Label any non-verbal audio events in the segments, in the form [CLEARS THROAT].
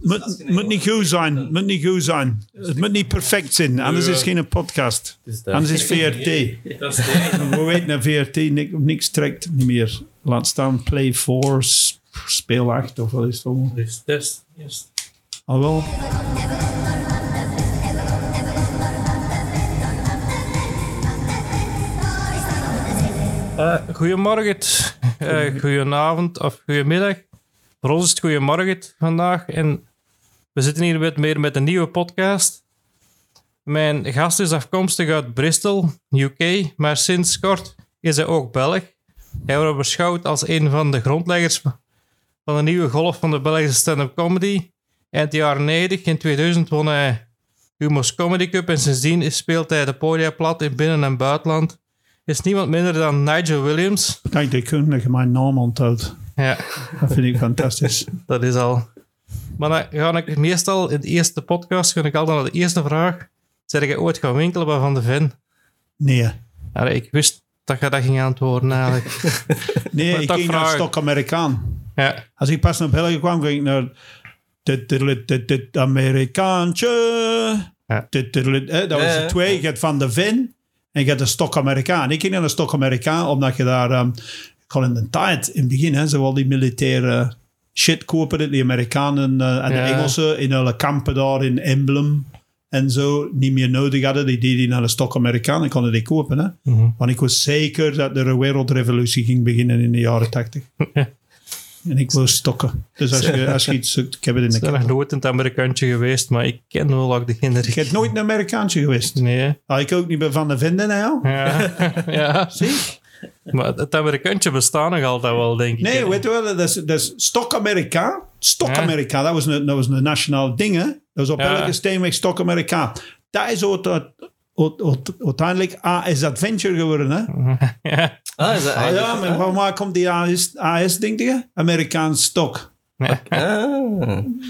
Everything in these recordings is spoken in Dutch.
moet, moet niet goed zijn. Het moet niet goed zijn. Het moet niet perfect zijn. Anders is het geen podcast. Anders is VRT. We weten dat VRT niks, niks trekt niet meer. Laat staan Play 4, s- speel 8 of wat is het allemaal. Dus test. Yes. Al wel. Eh, goedemorgen, uh, goedenavond of goedemiddag. Voor is het goedemorgen vandaag en we zitten hier met, meer met een nieuwe podcast. Mijn gast is afkomstig uit Bristol, UK, maar sinds kort is hij ook Belg. Hij wordt beschouwd als een van de grondleggers van de nieuwe golf van de Belgische stand-up comedy. Eind jaren 90, in 2000, won hij Humo's Comedy Cup en sindsdien speelt hij de podia plat in binnen- en buitenland is niemand minder dan Nigel Williams. Kijk, die je mijn naam onthoudt. Ja, Dat vind ik fantastisch. [LAUGHS] dat is al. Maar dan ga ik meestal in de eerste podcast ga ik altijd naar de eerste vraag. Zeg je ooit gaan winkelen bij Van de Ven? Nee. Ik wist dat je dat ging antwoorden eigenlijk. [LAUGHS] Nee, Maar ik ging naar vragen. Stok Amerikaan. ja, Als ik pas naar België kwam, ging ik naar dit, dit, dit, dit, Amerikaantje. Ja. Dit, dit, dit, hè, dat was de twee. Je hebt Van de Vin en je hebt de Stok Amerikaan. Ik ging naar de Stok Amerikaan omdat je daar... ehm gewoon in de tijd, in het begin, hè, ze die militaire shit kopen. Die Amerikanen eh, en Ja. de Engelsen in hun kampen daar in Emblem en zo niet meer nodig hadden. Die die naar de Stok Amerikaan en konden die kopen. Hè. Mhm. Want ik was zeker dat er een wereldrevolutie ging beginnen in de jaren tachtig. [LAUGHS] En ik wil stokken. Dus als je, als je iets zoekt, ik heb het in de ik ben nog nooit het Amerikaantje geweest, maar ik ken wel ook de Je kinderen. bent nooit een Amerikaantje geweest. Nee? Ah, ik ook niet ben van de vinden, nou. ja. [LAUGHS] ja. Zie? Maar het Amerikaantje bestaat nog altijd wel, denk ik. Nee, weet je wel, dat is, dat is Stok Amerika. Stok Ja. Amerika, dat was een, dat was een nationaal ding, hè. Dat was op Ja. elke steenweg Stok Amerika. Dat is ook, ook- ook- ook- uiteindelijk AS Adventure geworden, hè. [LAUGHS] ja. Ah, is dat Ah, ja, maar van waar komt die AS, AS denk je? Amerikaans Stok. Ah,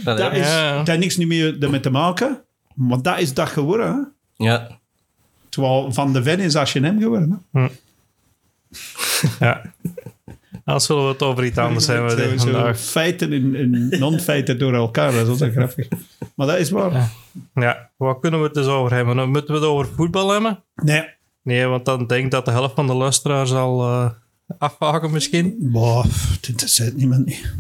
dat Dat, is... Ja. dat heeft niks niet meer ermee te maken. Maar dat is dat geworden, hè. Ja. Terwijl Van de Ven is H&M geworden. Hè? [LAUGHS] ja. Dan zullen we het over iets anders hebben Zo- dit zo vandaag. feiten en, en non-feiten door elkaar. Dat is altijd grappig. Maar dat is waar. Ja, wat kunnen we het dus over hebben? Dan Moeten we het over voetbal hebben? Nee. Nee, want dan denk ik dat de helft van de luisteraars al eh afhaken misschien. Boah, het interesseert niemand niet.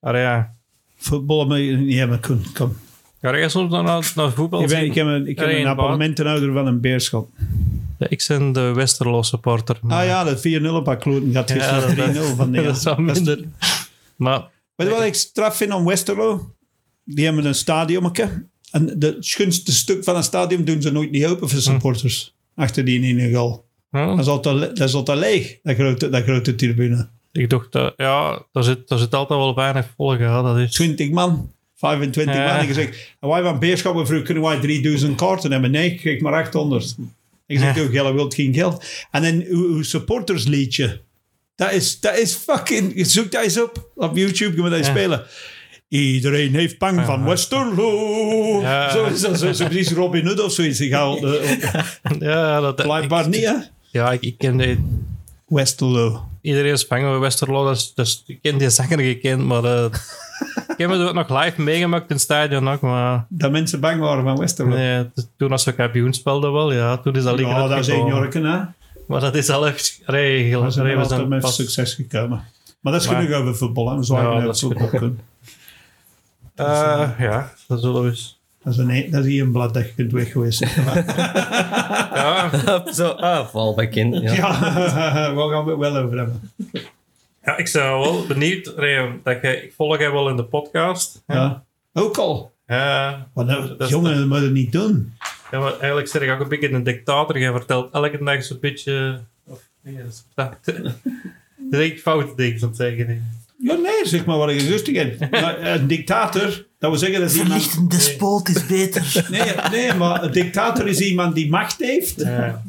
Maar ja, Voetballen moet je niet hebben kunnen. Kom. ga jij soms dan naar, naar voetbal Ik, ben, ik heb een, ik heb Ja, een van een beerschot. Ja, ik ben de Westerlo supporter. maar- Ah ja, dat 4-0 op kloten gaat Ja, gisteren dat- 3-0 van [LAUGHS] de dat is wel minder. Maar Weet je wat ik straf vind aan Westerlo? Die hebben een stadionnetje. En de schunste stuk van een stadion doen ze nooit niet open voor supporters. Achter die in een gal. ja, Dat is altijd, dat is altijd leeg, dat grote, dat grote tribune. ik dacht, dat, ja, daar zit, daar zit altijd wel weinig volk. Ja, dat is. 20 man, 25 Ja. man. Ik zeg, wij van Beerschap, we vroegen, kunnen wij 3000 kaarten hebben? Nee, ik kreeg maar 800. Ik zeg, joh, jij wilt geen geld. En dan uw, uw supportersliedje. Dat is, dat is fucking... je Zoek dat eens op. Op YouTube kunnen we dat spelen. Iedereen heeft bang van Westerlo. Ja. Zo is dat. Zo, zo precies Robin Hood of zoiets. Ik haal, Ja, dat, blijkbaar niet, hè? Ja, ik, ik ken die, Westerlo. Iedereen is bang voor Westerlo. Dus, dus ik ken die zanger gekend, maar eh, [LAUGHS] ik heb het ook nog live meegemaakt in het stadion ook. Maar Dat mensen bang waren van Westerlo. nee, toen als we kampioen speelden wel, ja, toen is dat liggen ja, dat is één uitgekomen. jorken, hè? Maar dat is al even regel. Zijn we altijd zijn met pas- succes gekomen. Maar dat is Maar- genoeg over voetbal. Hè. We zwagen Ja, dat is voetbal kunnen. Eh, ja, dat zullen we eens. Dat is, een, dat is hier een blad dat je kunt wegwezen. [LAUGHS] Ja, [LAUGHS] Zo, ah, in. Ja. ja, [LAUGHS] waar gaan we het wel over hebben? ja, ik ben wel benieuwd. Ray, dat je, ik volg je wel in de podcast. Ja. Ook al. Ja, Maar nou, Dat jongen, dat moet je niet doen. ja, maar eigenlijk zeg ik ook een beetje een dictator. Je vertelt elke dag zo'n beetje... Of, nee, dat is dat. Dat is ik foute dingen van het zeggen. Ja, nee, zeg maar wat ik rustig heb. Maar Een dictator, dat wil zeggen dat is iemand... Verlichtend despoot is beter. [LAUGHS] Nee, nee, maar een dictator is iemand die macht heeft Ja,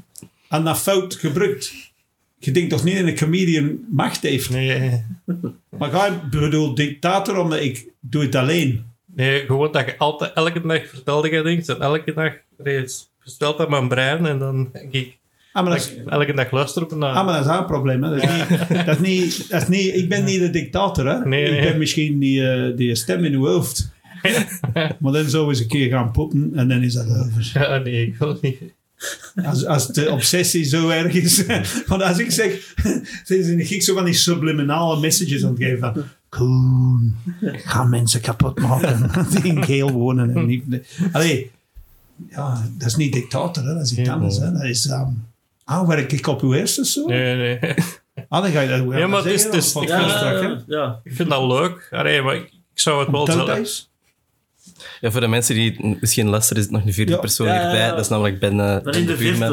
en dat fout gebruikt. Je denkt toch niet dat een comedian macht heeft? nee, Maar ga ik bedoel dictator omdat ik doe het alleen. nee, gewoon dat je altijd elke dag vertelde je dingen. En elke dag vertelt dat mijn brein. En dan denk ik... Ah, maar dat is, Elke dag luisteren op naar. ah, maar dat is een probleem. Hè. Dat, is niet, [LAUGHS] dat, is niet, dat is niet... Ik ben niet de dictator, hè. Nee, ik nee. ben misschien die, eh, die stem in uw hoofd. [LAUGHS] maar dan zou eens een keer gaan poepen en dan is dat over. [LAUGHS] Ja, nee, ik wil niet. Als, als de obsessie zo erg is. [LAUGHS] Want als ik zeg, zie ik zo van die subliminale messages aan het geven van. Koen, ga mensen kapot maken die in Geel wonen. En niet, allee, ja, dat is niet dictator, hè? dat is iets Ja. anders. Hè? Dat is, um, ah, werk ik op uw eerste zo? Nee, nee. Ah, dan ga je dat Ja, maar het is- Van ik ja, vind-? Ja, ja. Ik vind dat leuk. Allee, maar ik, ik zou het wel zelf... Ja, voor de mensen die misschien luisteren, is het nog een vierde Ja. persoon Ja, ja, hierbij. ja. Dat is namelijk Ben, eh, Dan in de vijfde.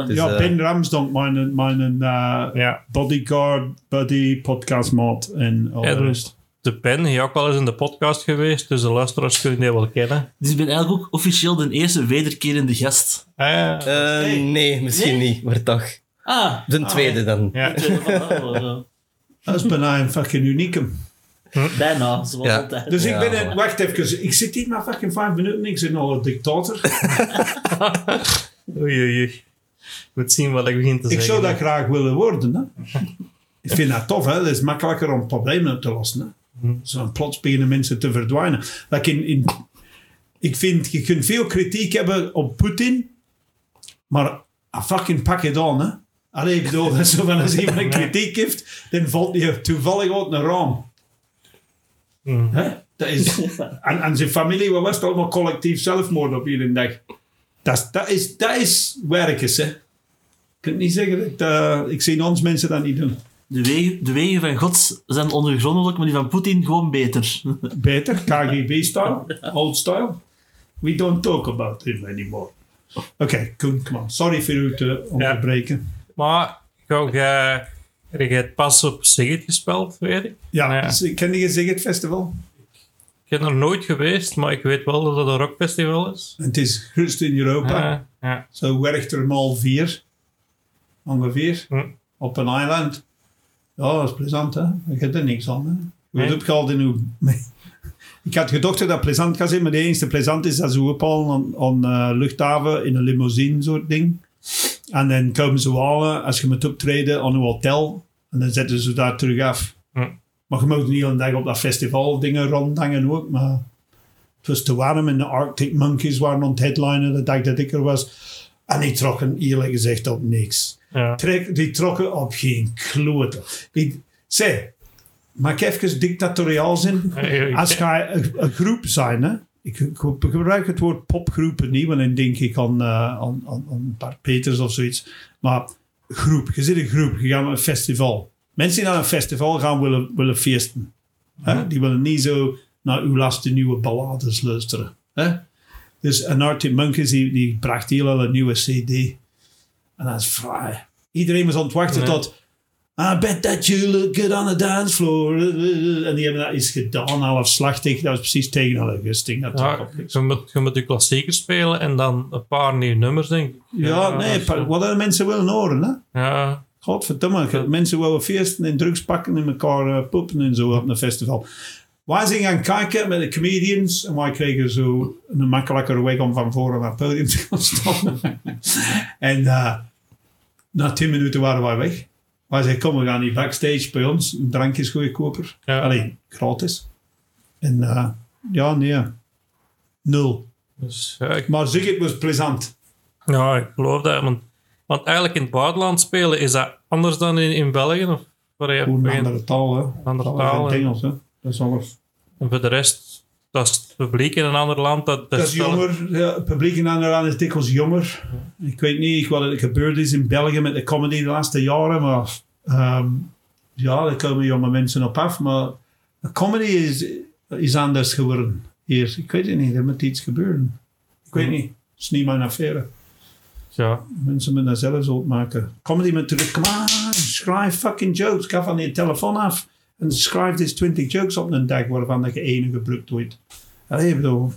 eh, Dus, ja, eh, Ben Ramsdonk, mijn, mijn uh, Ja. bodyguard, buddy, podcastmaat en al Ja, de dus rest. de pen, die ook wel eens in de podcast geweest, dus de luisteraars kunnen die wel kennen. dus ik ben eigenlijk ook officieel de eerste wederkerende gast. Ah, ja. eh, nee, misschien Nee? niet, maar toch. Ah, De tweede dan. ja. Dat is bijna een fucking unicum. Bijna, zoals Ja. altijd. Dus Ja, ik ben, wacht even, ik zit hier maar fucking vijf minuten, ik zit nog een dictator. [LAUGHS] Oei, oei, oei. Moet zien wat ik begin te ik zeggen. zou dat graag willen worden. Hè? ik vind dat tof, hè? dat is makkelijker om problemen op te lossen. Hè? Zo plots beginnen mensen te verdwijnen. Like in, in, ik vind, je kunt veel kritiek hebben op Poetin, maar ah, fucking pak het aan. Hè? Allee, ik bedoel, dat is [LAUGHS] zo van als iemand een [LAUGHS] kritiek heeft, dan valt hij toevallig uit een raam. Mm. Hè? Dat is, [LAUGHS] en, en zijn familie, wat was het allemaal collectief zelfmoord op iedere dag. Dat, is- dat, is, dat is werkens, hè. Ik kan niet zeggen dat eh, ik zie ons mensen dat niet doen. De wegen, de wegen van God zijn ondergrondelijk, maar die van Poetin gewoon beter. [LAUGHS] Beter, KGB-style, old style. We don't talk about him anymore. Oké, Koen, come on. Sorry voor u te onderbreken. Maar, gauw, jij jij hebt pas op Sigit gespeeld, weet ik. Ja, Ja. dus, ken je Zig het festival? Ik ben er nooit geweest, maar ik weet wel dat het een rockfestival is. Het is het grootste in Europa. Ja, ja. Zo werkt er maar vier. Ongeveer. Hm. Op een eiland. Ja, dat is plezant, hè. Je hebt er niks aan, hè. Je wordt opgehaald in uw... [LAUGHS] Ik had gedacht dat dat plezant kan zijn, maar de enige plezant is dat ze ophalen aan, aan eh, luchthaven in een limousine soort ding. En dan komen ze halen als je moet optreden aan een hotel. En dan zetten ze daar terug af. Hm. Maar je mag niet dag op dat festival dingen rondhangen ook, maar het was te warm en de Arctic Monkeys waren aan het headlinen de dag dat ik er was. En die trokken eerlijk gezegd op niks. ja. Trek, die trokken op geen kloten. Die, zeg, mag ik even dictatoriaal zijn? Als je een, een groep zijn, hè? Ik, ik gebruik het woord popgroepen niet, want dan denk ik aan, eh, aan, aan, aan Bart Peters of zoiets. Maar groep, je zit een groep, je gaat naar een festival. Mensen die naar een festival gaan willen, willen feesten. Hè? Die willen niet zo naar uw laatste nieuwe ballades luisteren. Hè? Dus een Arctic Monkeys die, die bracht heel een nieuwe CD. En dat is fraai. Iedereen was aan het wachten Nee. tot. I bet that you look good on the dance floor. En die hebben dat eens gedaan, halfslachtig. Dat was precies tegen. Dat Ja, je, moet, je moet de klassiekers spelen en dan een paar nieuwe nummers, denk ik. Ja, nee, wat de mensen willen horen, hè? Ja, Godverdomme, Ja. mensen willen feesten en drugs pakken en elkaar eh, poepen en zo op een festival. Wij zijn gaan kijken met de comedians en wij kregen zo een makkelijkere weg om van voren naar het podium te gaan staan. [LAUGHS] en eh, na tien minuten waren wij weg. Wij zeiden, kom, we gaan hier backstage bij ons, een drankjes goedkoper. Ja. Alleen, gratis. En eh, ja, nee, nul. dus ja, ik, Maar zeg, het was plezant. ja, ik geloof dat. Want, want eigenlijk in het buitenland spelen, is dat anders dan in, in België? Of waar je Hoe een begint? andere taal, hè. Andere taal. Engels, hè. Dat is alles. En voor de rest, dat is het publiek in een ander land. Dat, Dat is jonger. Ja, het publiek in Anderland is dikwijls jonger. Ik weet niet wat er gebeurd is in België met de comedy de laatste jaren, maar ehm, ja, daar komen jonge mensen op af. Maar de comedy is, is anders geworden hier. Ik weet het niet, er moet iets gebeuren. Ik weet niet. Het is niet mijn affaire. Ja, Mensen moeten dat zelf maken. Comedy met terug, come on, schrijf fucking jokes. Ga van je telefoon af en schrijf dus 20 jokes op een dag waarvan je één gebruikt wordt. Allee, ik bedoel,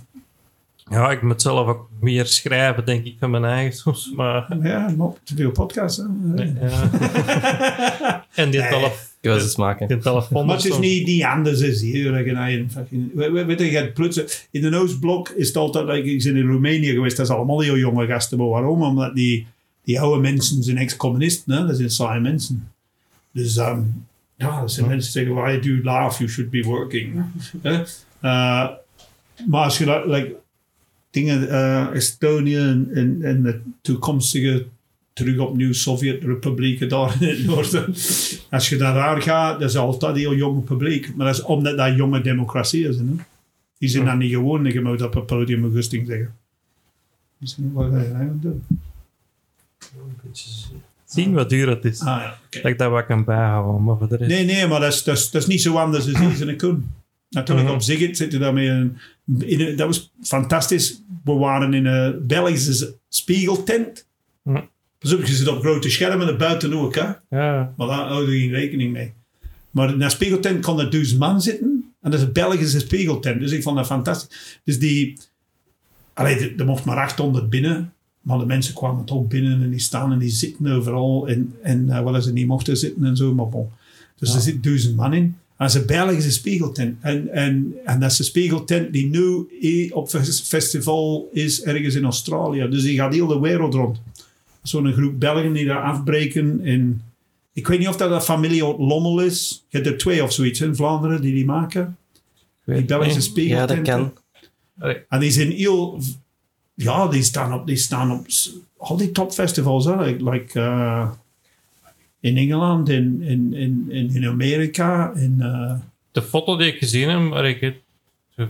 ja, ik moet zelf ook meer schrijven, denk ik, van mijn eigen soms. Maar, Ja, maar te veel podcasts. Hè? ja. [LAUGHS] en die, telef Ik was het maken. die telefoon... Maar het is niet, niet anders als hier. Weet je, je plotsen, in de Oostblok is het altijd, like, ik ben in Roemenië geweest, dat is allemaal heel jonge gasten. Maar waarom? Omdat die, die oude mensen zijn ex-communisten, hè? dat zijn saaie mensen. Dus ehm, ja, dat zijn mensen die zeggen, why do you laugh, you should be working. [LAUGHS] maar als je dat, like, dingen, eh, Estonië en, en, en de toekomstige terug opnieuw Sovjet-republieken daar in het noorden. Als je daar gaat, dat is altijd heel jong publiek. Maar dat is omdat dat jonge democratieën zijn. Hè? Die zijn dan niet gewoon, je moet op een podium een gusting zeggen. Misschien wat ga je eigenlijk doen? Zien wat duur het is. Ah ja, oké. Dat ik dat wat kan bijhouden. Maar voor de rest... Nee, nee, maar dat is, dat is, dat is niet zo anders als deze en Koen. Natuurlijk, Mhm. op Zigget zitten daarmee een, in Dat was fantastisch. We waren in een Belgische spiegeltent. Mhm. Dus je zit op grote schermen en buiten ook, hè. Ja, Maar daar houden we geen rekening mee. Maar in een spiegeltent kon er duizend man zitten. En dat is een Belgische spiegeltent. Dus ik vond dat fantastisch. Dus die... Allee, er- mocht maar 800 binnen. Maar de mensen kwamen toch binnen en die staan en die zitten overal. En, en eh, wel ze niet mochten zitten en zo. Maar bon. Dus er zit duizend man in. Is een Belgische spiegeltent. En, en, en dat is een spiegeltent die nu op fes- festival is ergens in Australië. Dus die gaat heel de wereld rond. Zo'n groep Belgen die daar afbreken. En ik weet niet of dat een familie uit Lommel is. Je hebt er twee of zoiets in Vlaanderen die die maken. Die Belgische niet. Ja, dat kan. En die zijn heel... Ja, die staan op, die staan op al die topfestivals. Hè? Like, like, eh, in Engeland, in, in, in, in, in Amerika. In, eh, De foto die ik gezien heb, waar ik het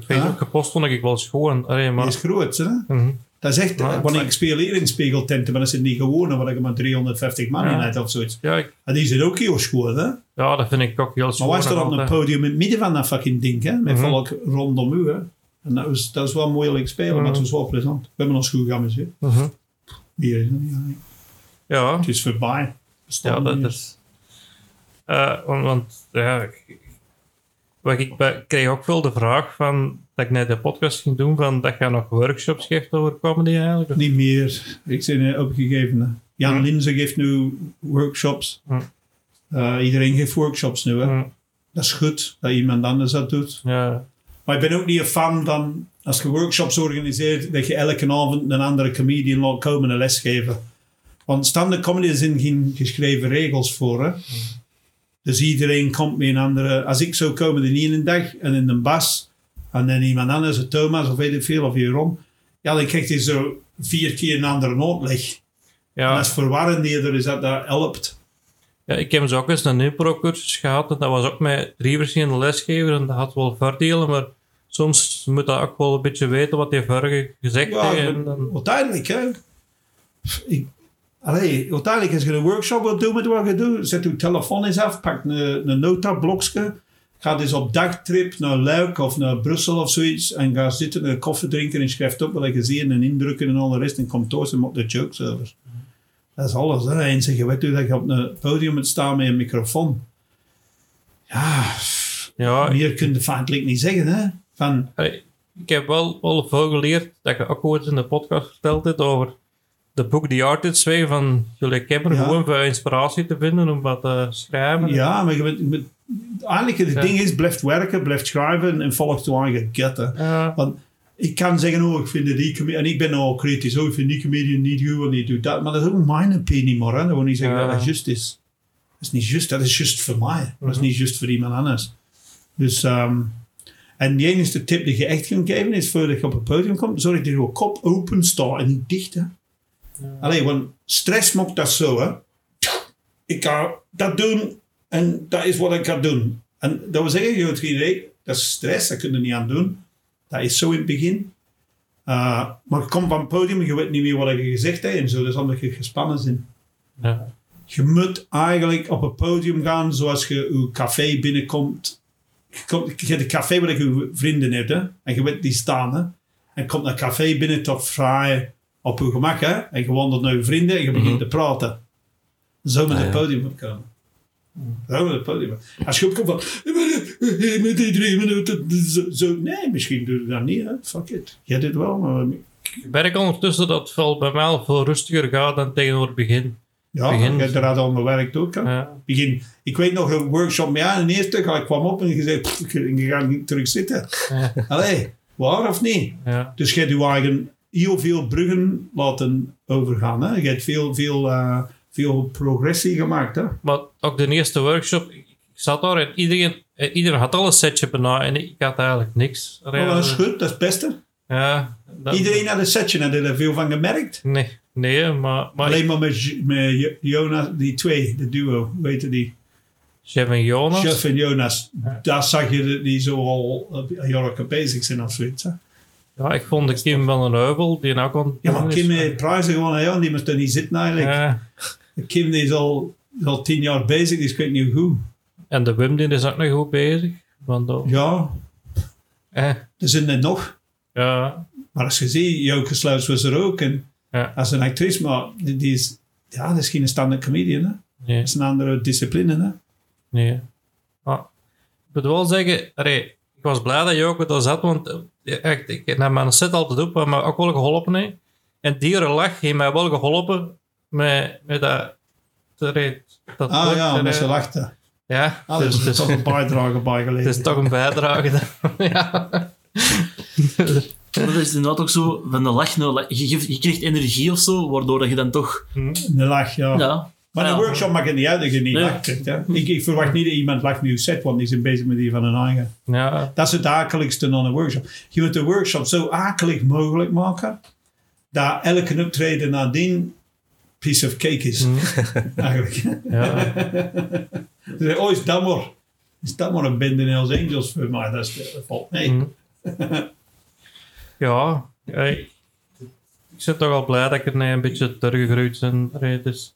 Facebook gepost, vond ik wel schoon. Allee, die is groot. Hè? Mhm. Dat is echt... Ja, ik speel hier in spiegeltenten, maar dat is niet gewoon, waar ik maar 350 man in Ja. heb of zoiets. Ja, ik- En die zijn ook heel schoon, hè? ja, dat vind ik ook heel schoon. Maar wij staan op een podium in het midden van dat fucking ding, hè? Met Mhm. volk rondom u, hè? En dat was, dat was wel moeilijk spelen, maar het was wel plezant. We hebben ons goed geamuseerd. Mhm. Hier is het niet. Ja, Het is voorbij. Ja dat is... Eh, want, want ja, ik- wat ik, kreeg ook veel de vraag van, dat ik net de podcast ging doen, van dat je nog workshops geeft over comedy eigenlijk. Of- Niet meer. Ik ben opgegeven. Jan Hm. Linzen geeft nu workshops. Eh, iedereen geeft workshops nu. Hè. Dat is goed dat iemand anders dat doet. Ja, Maar ik ben ook niet een fan van, als je workshops organiseert, dat je elke avond een andere comedian laat komen en lesgeven. Want stand-up comedy zijn geen geschreven regels voor. Hè? Dus iedereen komt met een andere... Als ik zou komen de ene dag en in een bas, en dan iemand anders, een Thomas of weet ik veel, of Jeroen, ja, dan krijgt hij zo vier keer een andere uitleg. En ja, dat is verwarrend eerder, is dat dat helpt. ja, ik heb zo ook eens een impro-cursus gehad en dat was ook met drie verschillende lesgevers en dat had wel voordelen, maar soms moet dat ook wel een beetje weten wat die vorige gezegd Ja, heeft. maar En dan, uiteindelijk, hè. Ik, allee, uiteindelijk, als je een workshop wilt doen met wat je doet, zet je telefoon eens af, pak een, een nota-blokje, ga eens op dagtrip naar Luik of naar Brussel of zoiets en ga zitten, een koffie drinken en schrijf op wat je ziet en indrukken en al de rest en kom thuis en maak de jokes over. Dat is alles, hè. En zeg je, weet je, dat je op een podium moet staan met een microfoon. Ja, ja, meer kun je feitelijk niet zeggen, hè. Van, Allee, ik heb wel, wel veel geleerd dat je ook ooit in de podcast verteld hebt over de boek The Artist Way van Julie Kemper. Ja. Gewoon voor inspiratie te vinden om wat te schrijven. Ja, maar je bent, eigenlijk het Ja. ding is, blijf werken, blijf schrijven en volg je eigen. Ja, Want ik kan zeggen, oh, ik vind die comedian, en ik ben al kritisch, oh, ik vind die comedian niet goed, want die doet dat. Maar dat is ook mijn opinie, maar hè. dat wil niet zeggen dat dat juist is. Dat is niet juist, dat is juist voor mij. Dat is Mhm. niet juist voor iemand anders. Dus, ehm, en de enige tip die je echt kan geven is, voordat je op het podium komt, zorg dat je kop open staat en niet dicht. Hè. Allee, want stress maakt dat zo, hè. Ik ga dat doen en dat is wat ik ga doen. En dat wil zeggen, je hebt geen idee, dat is stress, dat kun je niet aan doen. Dat is zo in het begin. Uh, maar je komt van het podium en je weet niet meer wat je gezegd hebt en zo. Is omdat je gespannen bent. ja. Je moet eigenlijk op het podium gaan zoals je je café binnenkomt. Je, komt, je hebt een café waar je vrienden hebt, hè? En je weet die staan, hè? En je komt naar café binnen toch vrij op je gemak, hè? En je wandelt naar je vrienden en je begint Mhm. te praten. Zo met Ah, het ja. podium opkomen. Zo met het podium. Als je opkomt van... "Eh, Met die drie minuten... Zo, zo. Nee, misschien doe je dat niet, hè? Fuck it. Jij doet wel, maar... Ik merk ondertussen dat het wel bij mij al veel rustiger gaat dan tegenover het begin. Ja, Begin- je hebt er al gewerkt ook? Ja. begin. Ik weet nog een workshop met jou en de eerste ik kwam op en je zei, "Pff, ik ga niet terug zitten. Ja. Allee, waar of niet? Ja. Dus je hebt je eigen heel veel bruggen laten overgaan. Hè. Je hebt veel, veel, eh, veel progressie gemaakt. Hè. Maar ook de eerste workshop, ik zat daar en iedereen, eh, iedereen had al een setje bijna en ik had eigenlijk niks. Maar dat is goed, dat is het beste. Ja, dat- Iedereen had een setje en er veel van gemerkt. Nee, nee maar, maar Alleen maar met, met Jo- Jonas, die twee, de duo, weten die? Chef en Jonas. Chef en Jonas. Daar zag je dat die zo al een jaar bezig zijn of zoiets. Hè. Ja, ik vond de Kim van den Heuvel, die ook aan Ja, maar is. Kim heeft prijzen gewoon, ja, die moest er niet zitten eigenlijk. Ja. Kim die is al, is al tien jaar bezig, die is ik weet niet hoe. En de Wim die is ook nog goed bezig. Want Ja, eh, er zijn er nog. ja, Maar als je ziet, Joke Sluis was er ook. En Ja. als een actrice, maar die, die is, ja, dat is geen stand-up comedian. Hè. nee, Dat is een andere discipline. Hè. nee. Maar, ik moet wel zeggen, allee, was blij dat je ook daar zat, want eh, echt, ik neem mijn set altijd op, mij ook wel geholpen heeft. En die lach heeft mij wel geholpen met, met dat... dat Ah ja, allee. met ze lachten. Ja, Ah, er dus, is dus, toch een bijdrage bij [LAUGHS] het is toch een bijdrage. [LAUGHS] ja. [LAUGHS] Maar dat is inderdaad ook zo, van de lach, nou, je, geeft- je krijgt energie of zo, waardoor dat je dan toch... Een lach, ja. Ja, Maar in een workshop mag het niet uit dat je niet Nee. lacht. krijgt, Hè. Ik, ik verwacht niet dat iemand lacht nu set, want die zijn bezig met die van hun eigen. ja, Dat is het akeligste aan een workshop. Je moet de workshop zo akelig mogelijk maken, dat elke optreden nadien piece of cake is. [LAUGHS] Eigenlijk. ja. Zeggen, [LAUGHS] oh, is dat maar, is dat maar een band in Hells Angels voor mij? Dat, is, dat valt mee. Mm. ja, ik, ik ben toch al blij dat ik er een beetje teruggegroeid ben. Dus,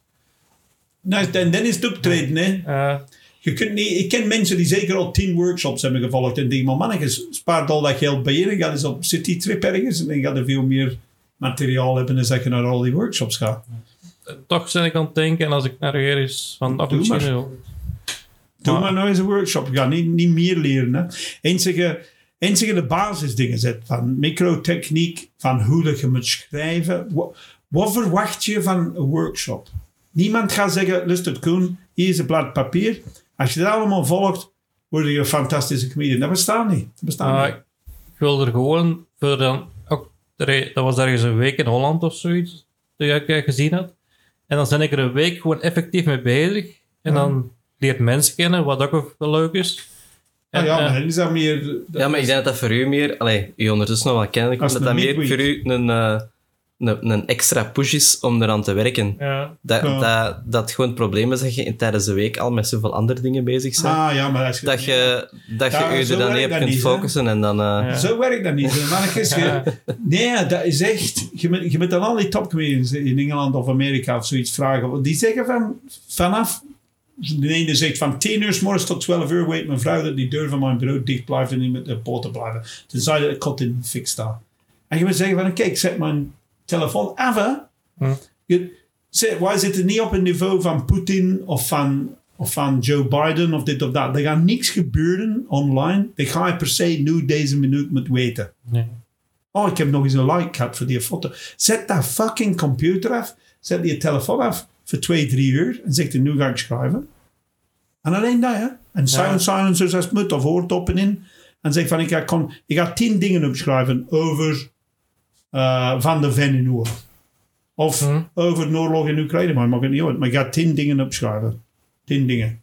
Nou, en dan is het optreden, hè. eh, Je kunt niet, ik ken mensen die zeker al tien workshops hebben gevolgd en die maar mannetjes, spaart al dat geld bij je, ga eens op citytrip ergens en dan ga je veel meer materiaal hebben dan dat je naar al die workshops gaat. toch ben ik aan het denken, en als ik naar hier is van af Doe maar. wel. Doe Maar- maar nou eens een workshop. Je gaat niet, niet meer leren. Hè. Eenige de basisdingen zet van microtechniek, van hoe dat je moet schrijven. Wat, wat verwacht je van een workshop? Niemand gaat zeggen, luister Koen, hier is een blad papier. Als je dat allemaal volgt, word je een fantastische comedian. Dat bestaat niet. Dat bestaat Ah, niet. ik wil er gewoon voor dan ook, dat was ergens een week in Holland of zoiets, dat ik eh, gezien had. En dan ben ik er een week gewoon effectief mee bezig. En dan leert mensen kennen, wat ook wel leuk is. En, Ah, ja, eh, maar dan is dat meer... Ja, maar ik denk dat dat voor u meer... Allee, u ondertussen nog wel kennen, dat dat meer voor u een, eh, een, een extra push is om eraan te werken. ja. Dat, Ja. dat, dat gewoon het probleem is dat je tijdens de week al met zoveel andere dingen bezig bent. Ah ja, maar als je... dat je, dat je Ja, je zo er dan niet op kunt niet, hè. focussen en dan... eh, Ja. Zo werkt dat niet. hè. Nee, dat is echt... Je moet, je moet dan al die topcomedians in Engeland of Amerika of zoiets vragen. Want Die zeggen van, vanaf... De ene zegt van 10 uur 's morgens tot 12 uur weet mijn vrouw dat die deur van mijn bureau dicht blijft en niet met de poten blijven. Tenzij de kot in fik staat. En je moet zeggen van, kijk, zet mijn telefoon af, hè. Hm. Je, wij zitten niet op het niveau van Poetin of van, of van Joe Biden of dit of dat. Er gaat niks gebeuren online. Dat ga je per se nu deze minuut moet weten. Nee. Oh, ik heb nog eens een like gehad voor die foto. Zet dat fucking computer af. Zet die telefoon af voor twee, drie uur. En zeg er, nu ga ik schrijven. En alleen dat, hè. En silent silencers als het moet, of oortoppen in. En zeg van, ik ga, kon, ik ga tien dingen opschrijven over eh, Van de Ven in Oor. Of Hm. over de oorlog in Oekraïne, maar ik mag het niet uit. Maar ik ga tien dingen opschrijven. Tien dingen.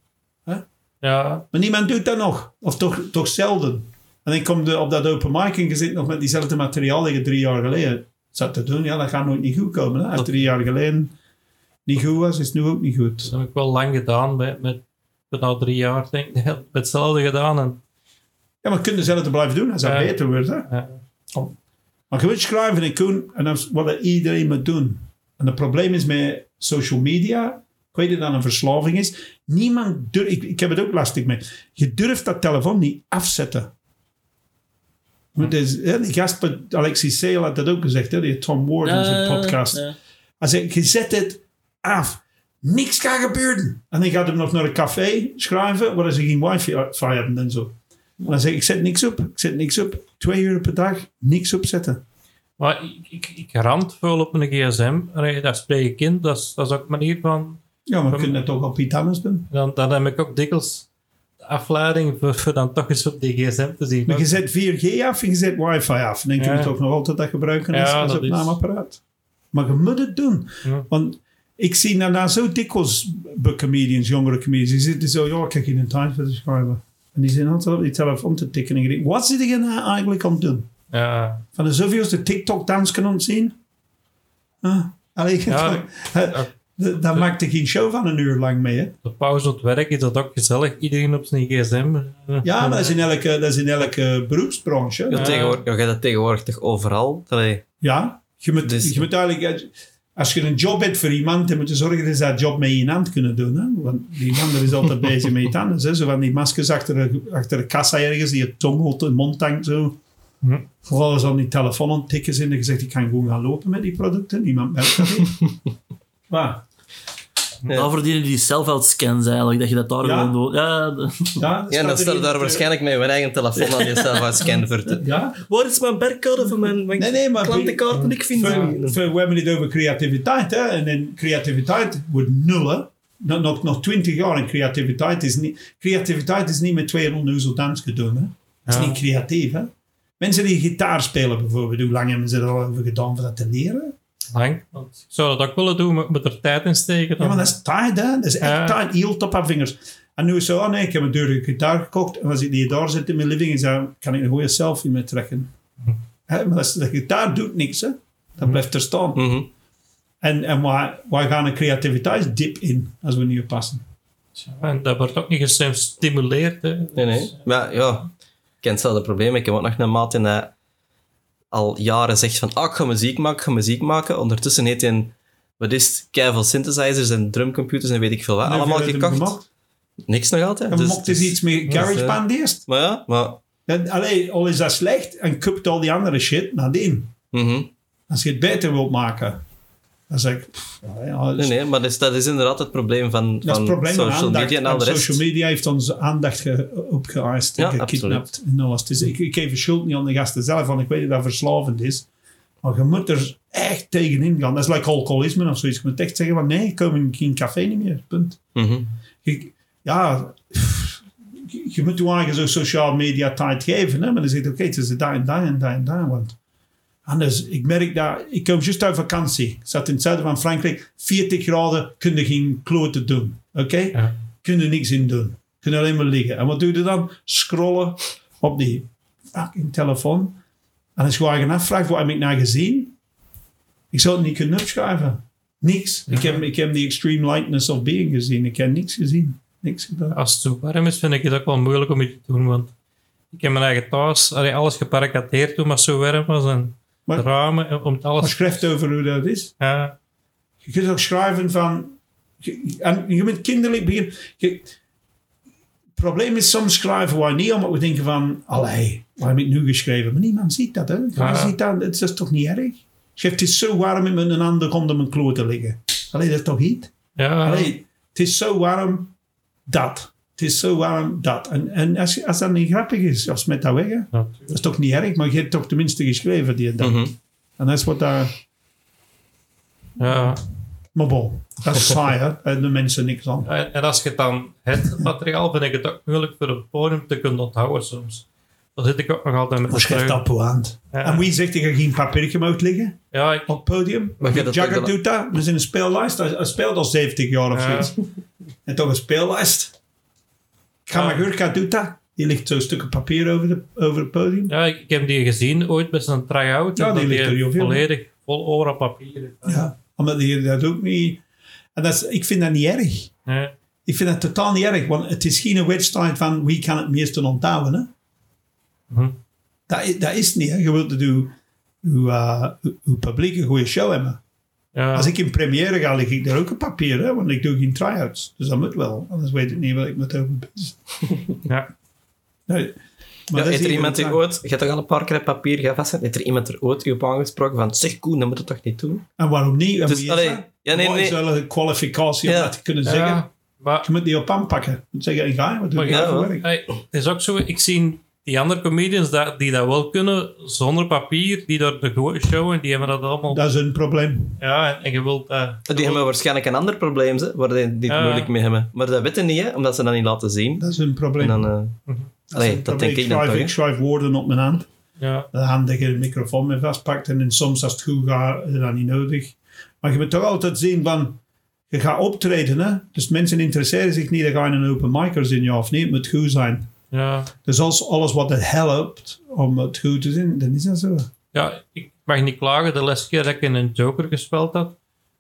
Ja, Maar niemand doet dat nog. Of toch, toch zelden. En dan komt je op dat open mic en je zit nog met diezelfde materiaal dat je drie jaar geleden zat te doen. Ja, dat gaat nooit niet goed komen. Hè? Als drie jaar geleden niet goed was, is het nu ook niet goed. dat heb ik wel lang gedaan, met, met, met nou drie jaar denk ik, met [LAUGHS] hetzelfde gedaan. En, Ja, maar je kunt hetzelfde blijven doen als dat Ja. beter wordt. Hè? ja. Maar je moet schrijven en Koen, en dat is wat iedereen moet doen. En het probleem is met social media, ik weet dat dat een verslaving is, niemand durft, ik, ik heb het ook lastig mee, je durft dat telefoon niet afzetten. Want gast, bij Alexis Sale had dat ook gezegd, hè, die Tom Ward in zijn podcast. Hij zegt, je zet het af. Niks gaat gebeuren. En dan gaat hem nog naar een café schrijven, waar ze geen wifi hebben en zo. En dan zeg ik, ik zet niks op. Ik zet niks op. Twee uur per dag, niks opzetten. Maar ik, ik, ik op mijn gsm. Dat spreek ik in. Dat is, dat is ook een manier van... Ja, maar we kunnen toch op iets anders doen. Dan, dan heb ik ook dikwijls afleiding voor, voor dan toch eens op die gsm te zien. Maar je zet 4G af en je zet wifi af. Dan kun je Ja. toch nog altijd dat gebruiken als, Ja, als opnameapparaat. Maar je moet het doen. Ja. Want ik zie daarna zo dikwijls bij comedians, jongere comedians, die zitten zo, ja, ik heb geen tijd voor te schrijven. En die zijn altijd op die telefoon te tikken. En ik denk, wat zit je nou eigenlijk aan het doen? Ja, Van de zoveelste TikTok-dans kan ontzien? Ah, allee, Ja, [LAUGHS] daar- daar maakt er geen show van een uur lang mee. Hè? de pauze op het werk is dat ook gezellig. Iedereen op zijn gsm. Ja, maar dat is in elke, dat is in elke beroepsbranche. Ja, Ja. tegenwoordig, ja, je hebt dat tegenwoordig toch overal? Allee, Ja, je moet, Dus- je moet eigenlijk... Als je een job hebt voor iemand, dan moet je zorgen dat ze dat job met je hand kunnen doen. Hè? Want die ander is altijd bezig met iets anders. Hè? Zo van die maskers achter de, achter de kassa ergens, die je tong op de mond hangt. Zo. Hm. Vooral die telefoon aan het tikken zijn en je zegt, ik kan gewoon gaan lopen met die producten. Niemand merkt dat niet. [LAUGHS] maar, Ja. Dan verdienen die self-out scans eigenlijk, dat je dat daar Ja. gewoon doet. Ja, ja, [LAUGHS] ja, dan staat je daar waarschijnlijk met je eigen telefoon aan jezelf aan scan voor te... Ja, Waar is mijn barcode van mijn, mijn Nee, nee, maar- klantenkaart? En ik vind voor- we hebben het over creativiteit. Hè? En in creativiteit wordt nul. Hè? Nog, nog, nog twintig jaar en creativiteit is niet... Creativiteit is niet met 200 neuzel dans gedaan. Hè? Dat is Ja. niet creatief. Hè? Mensen die gitaar spelen bijvoorbeeld, hoe lang hebben ze er al over gedaan voor dat te leren? Lang. Want ik zou dat ook willen doen, maar ik moet er tijd in steken. Ja, maar dat is tijd, hè? Dat is echt Ja. tijd. Heel top aan vingers. En nu is zo, oh nee, ik heb een dure gitaar gekocht. En als ik die daar zit in mijn living, dan kan ik een goede selfie mee trekken. Hè? Maar dat is- de gitaar doet niks, hè? Dat blijft er staan. Mhm. En, en wij, wij gaan een creativiteitsdip in als we niet oppassen. En dat wordt ook niet gestimuleerd. Hè. Nee, nee. Maar ja, ik ken hetzelfde probleem. Ik heb ook nog een maat in dat al jaren zegt van, ah, ik ga muziek maken, ik ga muziek maken. Ondertussen heeft hij een, wat is het, keiveel synthesizers en drumcomputers en weet ik veel wat, allemaal gekocht. Niks nog altijd. En Dus- mocht dus iets met GarageBand eerst. Maar ja, maar... Allee, al is dat slecht en kupt al die andere shit nadien. mhm. Als je het beter wilt maken. Dan zeg ik... pff, ja, Nee, nee, maar dat is, dat is inderdaad het probleem van, van het probleem met social aandacht. media en al de rest. social media heeft onze aandacht ge, opgeëist Ja, en gekidnapt. En alles. Dus ik, ik geef de schuld niet aan de gasten zelf, want ik weet dat dat verslavend is. Maar je moet er echt tegenin gaan. Dat is like alcoholisme of zoiets. Je moet echt zeggen van nee, ik kom in geen café niet meer. Punt. Mhm. Je- ja, je, moet je eigen zo sociale media tijd geven. Hè? Maar dan zeg je, oké, het is daar en daar en daar en daar. Want anders, ik merk dat... Ik kom juist uit vakantie. Ik zat in het zuiden van Frankrijk. 40 graden, kun je geen kloten doen. Oké? Ja. Kun je niks in doen. Kun je alleen maar liggen. En wat doe je dan? Scrollen op die fucking telefoon. En als je je afvraagt, wat heb ik nou gezien? Ik zou het niet kunnen opschrijven. Niks. Ik, heb, ik heb die extreme lightness of being gezien. Ik heb niks gezien. Niks gedaan. Als het zo warm is, vind ik het ook wel moeilijk om iets te doen. Want ik heb mijn eigen thuis allee, alles geparakateerd toen het zo warm was. En Maar- ramen, eh, om het Maar alles... schrijft over hoe dat is. Ja, Je kunt ook schrijven van... je- En je moet kinderlijk beginnen. Het probleem is soms schrijven wij niet, omdat we denken van... Allee, waar heb ik nu geschreven? Maar niemand ziet dat, hè? Ja. ziet dat. Het is toch niet erg? Schrijf, het is zo warm met een ander onder mijn kloot te liggen. Allee, dat is toch niet? ja, Allee, het is zo warm dat. Het is zo warm dat. En, en als, als dat niet grappig is, als met dat weg, dat is toch niet erg? Maar je hebt toch tenminste geschreven die dag. Mhm. En dat is wat daar... ja. Maar bon, dat is saai, hè? En de mensen niks aan. En, en als je dan het materiaal, vind ik het ook moeilijk voor een podium te kunnen onthouden soms. Dan zit ik ook nog altijd met schrijf dat op hand. Ja. En wie zegt dat je geen papiertje moet liggen Ja, ik, op het podium? Maar je dat Jagger doet dat. We zijn een speellijst. Hij, hij speelt al 70 jaar of Ja. zoiets. En toch een speellijst. Kamagurka doet dat. Die ligt zo'n stukje papier over, de, over het podium. ja, ik, ik heb die gezien ooit met zijn try-out. Ja, die ligt er volledig vol oren papier. Ja. Omdat die dat ook niet... En dat is, ik vind dat niet erg. Nee. Ik vind dat totaal niet erg. Want het is geen wedstrijd van wie kan het meeste onthouden. Hè? Mhm. Dat, dat is niet. Hè? Je wilt dat uw, uw, uh, uw- uw publiek een goede show hebben. Ja. Als ik in première ga, lig ik daar ook op papier. Hè? Want ik doe geen try-outs. Dus dat moet wel. Anders weet ik niet wat ik moet over bezig [LAUGHS] ja. Nee. Ja, heeft er iemand die een- ooit... Je hebt toch al een paar keer papier gevast? Heeft er iemand er ooit op aangesproken van... Zeg Koen, dat moet je toch niet doen? En waarom niet? En Dus, wie is allee, dat? ja, nee, Wat is nee. wel een kwalificatie om Ja. dat te kunnen zeggen? Ja, maar Je moet die op aanpakken. Je moet zeggen, ga je, wat doe je ja, voor werk? Hey, het is ook zo, ik zie die andere comedians dat, die dat wel kunnen, zonder papier, die door de go- showen, die hebben dat allemaal... Dat is een probleem. Ja, en, en je wilt... eh, Die hebben waarschijnlijk een ander probleem, hè, waar die die het Ja. moeilijk mee hebben. Maar dat weten niet, hè, omdat ze dat niet laten zien. Dat is een probleem. En dan, eh, Dat is allee, een dat probleem. denk ik dan toch, Ik schrijf woorden op mijn hand. ja. De hand dat je de microfoon mee vastpakt. En soms als het goed gaat, is dat niet nodig. Maar je moet toch altijd zien van... Je gaat optreden, hè. Dus mensen interesseren zich niet, dat ga je een open micers in, ja of niet. Het moet goed zijn. Ja. Dus als alles wat het helpt om het goed te zien, dan is dat zo. ja, ik mag niet klagen. De laatste keer dat ik in een Joker gespeeld had,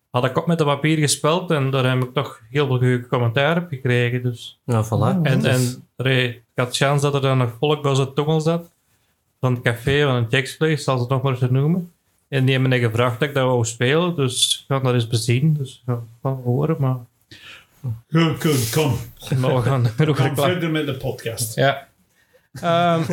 had ik ook met de papier gespeeld en daar heb ik toch heel veel goede commentaar op gekregen. Dus. ja, voilà. En, en Ray, ik had kans dat er dan nog volk bij zijn tongel zat. Van het café, van een Jack's Place, zal ze het nog maar eens noemen. En die hebben mij gevraagd dat ik dat wou spelen, dus ik ga dat eens bezien. Dus ja, van horen, maar, Goed, goed, kom. maar we gaan [LAUGHS] verder met de podcast. Ja. Ehm, [LAUGHS]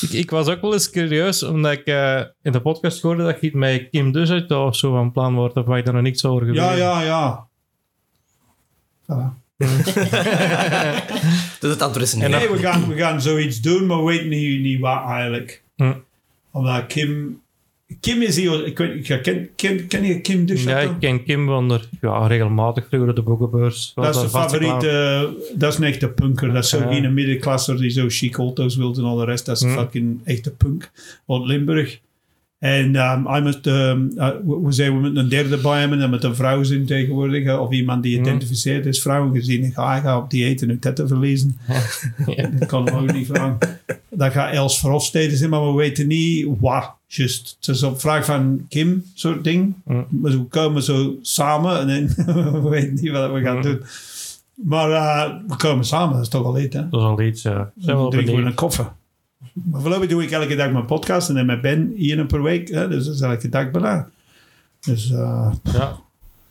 ik, ik was ook wel eens curieus, omdat ik eh, in de podcast hoorde dat je met Kim Dusset of zo van plan wordt, of waar je daar nog niks over Ja, gebeurt. ja, ja. [LAUGHS] Voilà. Dus het antwoord is nee. We gaan, we gaan zoiets doen, maar we weten niet, niet wat eigenlijk. Hm. Omdat Kim... Kim is hier... Ik weet, ik ken, ken, ken je Kim dus? Ja, ik ken Kim van der, ja, regelmatig vroeger de boekenbeurs. Dat is de favoriete... Dat is een echte punker. Dat is zo Ja. geen middenklasser die zo chic auto's wil en al de rest. Dat is een Hm. fucking echte punk. Uit Limburg. En um, hij moet, um, uh, we we zeiden, we moeten een derde bij hebben. En met een vrouw zijn tegenwoordig. Of iemand die identificeert is vrouw. Gezien, ik ga, ik ga op dieet en uw tetten verliezen. [LAUGHS] Ja. Dat kan hem ook niet vragen. Dat gaat Els Verhofstede zijn, maar we weten niet wat. Just. Het is op vraag van Kim, soort ding. Maar we komen zo samen en dan [LAUGHS] we weten niet wat we gaan Hm. doen. Maar eh, we komen samen, dat is toch al iets, hè? Dat is al iets, ja. Zijn wel drinken we een koffer. Maar voorlopig doe ik elke dag mijn podcast en dan met Ben één per week. Hè? Dus dat is elke dag bijna. Dus eh, Ja.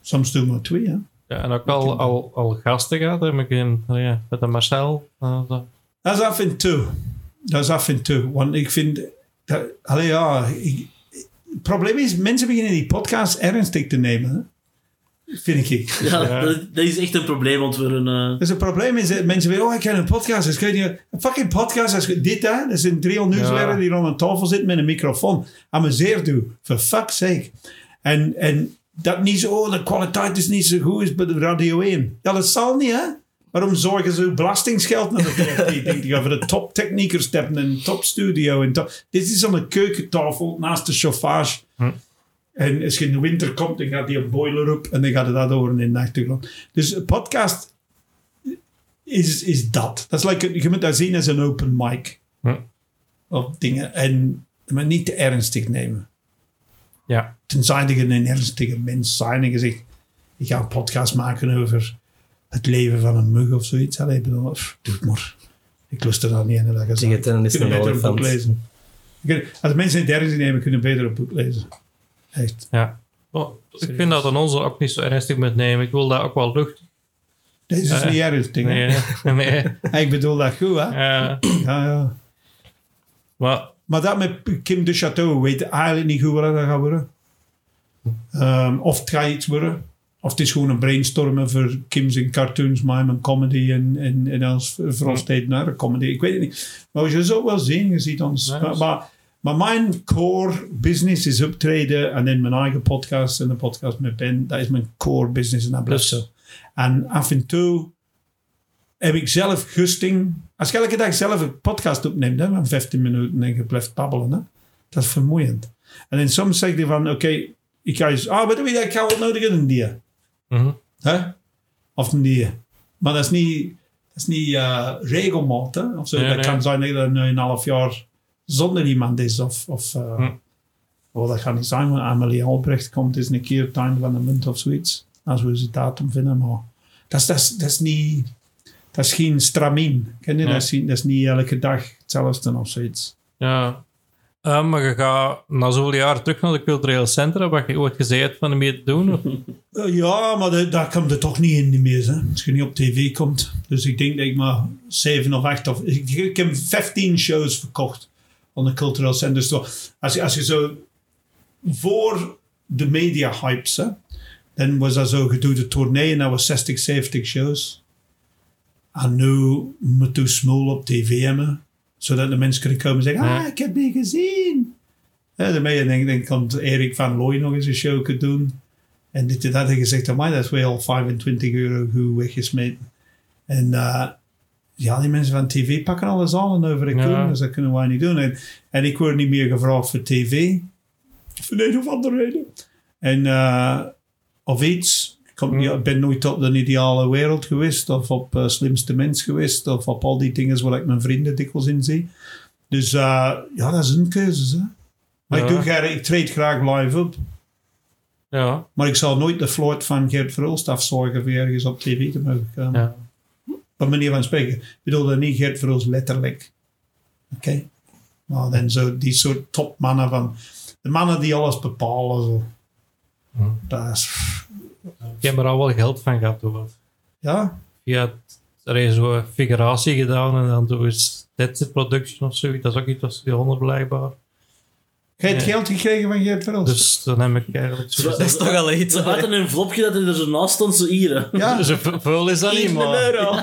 soms doen we twee, hè? ja, en ook al, al, al gasten gehad, heb ik in, ja, met de Marcel. eh, dat- Dat is af en toe. Dat is af en toe. Want ik vind... Dat, allee, ja, ik- het probleem is, mensen beginnen die podcast ernstig te nemen. Hè? Vind ik. Ja, Ja. Dat, dat is echt een probleem, want we een... eh, Dus het probleem is dat mensen willen, oh, ik heb een podcast. Dus niet, een fucking podcast, als je dit, hè, dat zijn 300 Ja. nieuwsletter die rond een tafel zitten met een microfoon. Amuseer doe, for fuck's sake. En, en dat niet zo, oh, de kwaliteit is niet zo goed als bij de Radio 1. Ja, dat zal niet, hè. Waarom zorgen ze belastingsgeld naar de? [LAUGHS] Denk je, voor de toptechniekers te hebben, een topstudio. En top. Dit is aan de keukentafel naast de chauffage. Hm. En als je in de winter komt, dan gaat die een boiler op en dan gaat het dat over in de achtergrond. Dus een podcast is, is dat. Dat is like, je moet dat zien als een open mic. Hm. Of dingen. En, maar niet te ernstig nemen. ja. Tenzij je een ernstige mens zijn en je zegt, ik ga een podcast maken over het leven van een mug of zoiets. Allee, ik bedoel, pff, doe het maar. Ik lust er dan niet in dat je Tegen zegt. het is kunnen een boek lezen. Als mensen het ernstig nemen, kunnen beter een boek lezen. Ja. Oh, ik vind dat aan onze ook niet zo ernstig moet nemen. Ik wil dat ook wel lucht. Deze is Eh, niet ernstig. hè? Nee, [LAUGHS] nee. Ik bedoel dat goed, hè? Ja, Ja, ja. maar Maar dat met Kim de Chateau weet eigenlijk niet goed wat dat gaat worden. Ehm, of het gaat iets worden. Of het is gewoon een brainstormen voor Kim's in cartoons, mime en comedy en, en, en als Frostade naar comedy. Ik weet het niet. Maar je zult wel zien, je ziet ons. Maar, maar mijn core business is optreden en in mijn eigen podcast en de podcast met Ben. Dat is mijn core business en dat blijft zo. En af en toe heb ik zelf gusting. Als je elke dag zelf een podcast opneemt hè, van 15 minuten en je blijft babbelen, hè, dat is vermoeiend. En dan soms zeg je van, oké, ik ga eens, ah, wat doe je, ik ga wat nodig een die. mhm. Hè? Of een die. Maar dat is niet, dat is niet eh, regelmaat. Hè? Of zo. Nee, dat nee. kan zijn dat je nu een half jaar zonder iemand is. Of, of eh, Hm. oh, dat gaat niet zijn, want Amelie Albrecht komt eens een keer einde van de munt of zoiets. Als we ze datum vinden. Maar dat is, dat is, dat is niet... Dat is geen stramien. Ken je? Dat, is, niet- dat is niet elke dag hetzelfde of zoiets. ja. Eh, maar je gaat na zoveel jaar terug naar de culturele centra, wat je ooit gezegd hebt van ermee te doen. of- [LAUGHS] Eh, ja, maar dat, daar komt er toch niet in meer. Hè? Als je niet op tv komt. Dus ik denk dat ik maar zeven of acht of... Ik, ik heb 15 shows verkocht aan de Cultural Centers. Zo, als, je, als je zo... Voor de media hypes, hè, dan was dat zo gedoe de tournee en dat was 60, 70 shows. En nu moet je smol op tv hebben. Zodat de mensen kunnen komen en zeggen, Ja. ah, ik heb die gezien. Ja, daarmee denk, denk kan Erik van Looy nog eens een show kunnen doen. En dit en dat. En gezegd, amai, dat is wel 25 euro goed weggesmeten. En eh, ja, die mensen van tv pakken alles aan en over de Ja. Dus dat kunnen wij niet doen. En, en ik word niet meer gevraagd voor tv. Voor de een of andere reden. En, eh, of iets. Ik kom, ja, ik ben nooit op de ideale wereld geweest. Of op eh, slimste mens geweest. Of op al die dingen waar ik mijn vrienden dikwijls in zie. Dus eh, ja, dat is een keuze. Hè. Maar ik, doe, graag- ik treed graag live op. Ja, Maar ik zal nooit de float van Gert Verhulst afzorgen voor ergens op tv te mogen komen. ja. Op manier van spreken. Ik bedoel dat niet Gert Verhulst letterlijk. Oké? Maar dan zo die soort topmannen van... De mannen die alles bepalen. Zo. Dat is... Ik heb er al wel geld van gehad. Hoor. Ja? Je had er is zo'n figuratie gedaan en dan doe je Production of zoiets. Dat is ook iets als bijzonder blijkbaar. Jij hebt Ja. geld gekregen van Gert Verhulst? Dus dan heb ik eigenlijk zo Dat is toch al iets. Ze had een envelopje dat er zo naast stond, zo hier. hè. ja? Zo ve- veel is dat niet, maar... euro.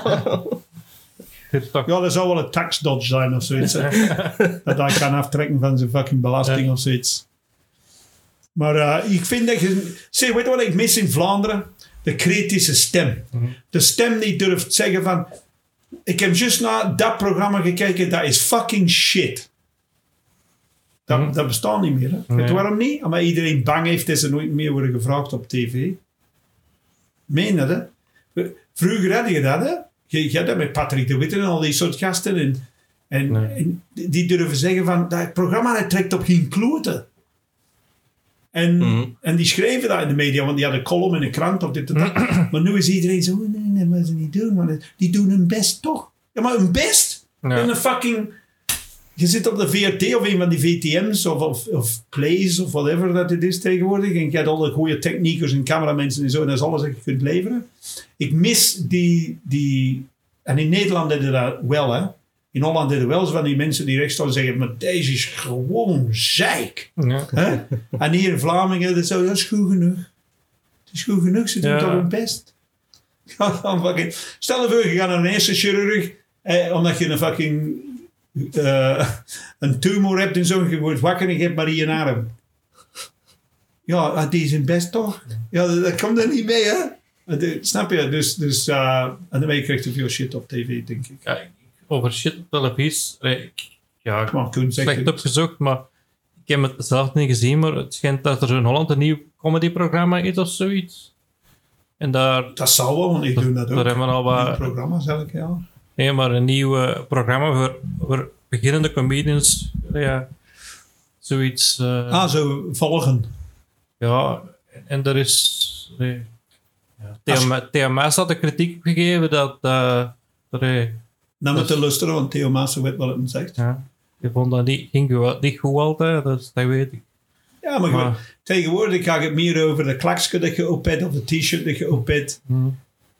Het toch- ja, dat zou wel een tax dodge zijn of zoiets. [LAUGHS] dat hij kan aftrekken van zijn fucking belasting Ja. of zoiets. Maar eh, ik vind dat je... Zeg, weet je wat ik mis in Vlaanderen? De kritische stem. De stem die durft zeggen van... Ik heb juist naar dat programma gekeken, dat is fucking shit. Dat, Mhm. dat bestaat niet meer. Hè? Nee. waarom niet? Omdat iedereen bang heeft dat ze nooit meer worden gevraagd op tv. Meen dat, hè? Vroeger had je dat, hè? Je, je had dat met Patrick de Witte en al die soort gasten. En, en, Nee. en die durven zeggen van, dat programma dat trekt op geen kloten. En, Mhm. en die schreven dat in de media, want die hadden een column in een krant of dit en dat. [CLEARS THROAT] maar nu is iedereen zo, nee, nee, dat moeten ze niet doen. Want die doen hun best toch? Ja, maar hun best? Ja. In een fucking... Je zit op de VRT of een van die VTM's of, of, of Plays of whatever dat het is tegenwoordig. En je hebt alle goede techniekers en cameramensen en zo. En dat is alles dat je kunt leveren. Ik mis die... die en in Nederland deden dat wel, hè. In Holland deden wel zo van die mensen die rechts staan zeggen... Maar deze is gewoon zeik. Ja. Hè? en hier in Vlamingen, dat is, zo, dat is goed genoeg. Het is goed genoeg, ze doen Ja. toch hun best. [LAUGHS] Stel je voor, je gaat naar een eerste chirurg, eh, omdat je een fucking eh, [LAUGHS] een tumor hebt en zo, je wordt wakker en je hebt maar hier een arm. Ja, ah, die is hun best toch? Ja, dat, komt er niet mee, hè? Eh, de- Snap je? Dus, dus uh, en daarmee krijg je veel shit op tv, denk ik. Ja, over shit op televisie. eh, Ik, ja, Koen zegt slecht opgezocht, maar ik heb het zelf niet gezien, maar het schijnt dat er in Holland een nieuw comedyprogramma is of zoiets. En daar, Dat zal wel, want ik doe dat ook. daar hebben we al wat... programma's elk jaar. Nee, maar een nieuw eh, programma voor, voor beginnende comedians. Ja, zoiets. eh, Ah, zo volgen. Ja, en er is... Nee, ja, TMS TMS had de kritiek gegeven dat... eh dat hij- Dus- je luisteren, want Theo Maassen weet wat het zegt. ja, die vond dat niet, ging niet goed altijd, dus dat weet ik. Ja, maar, Maar- goed, tegenwoordig gaat het meer over de klakske dat je op hebt, of de t-shirt dat je op hebt, Hm.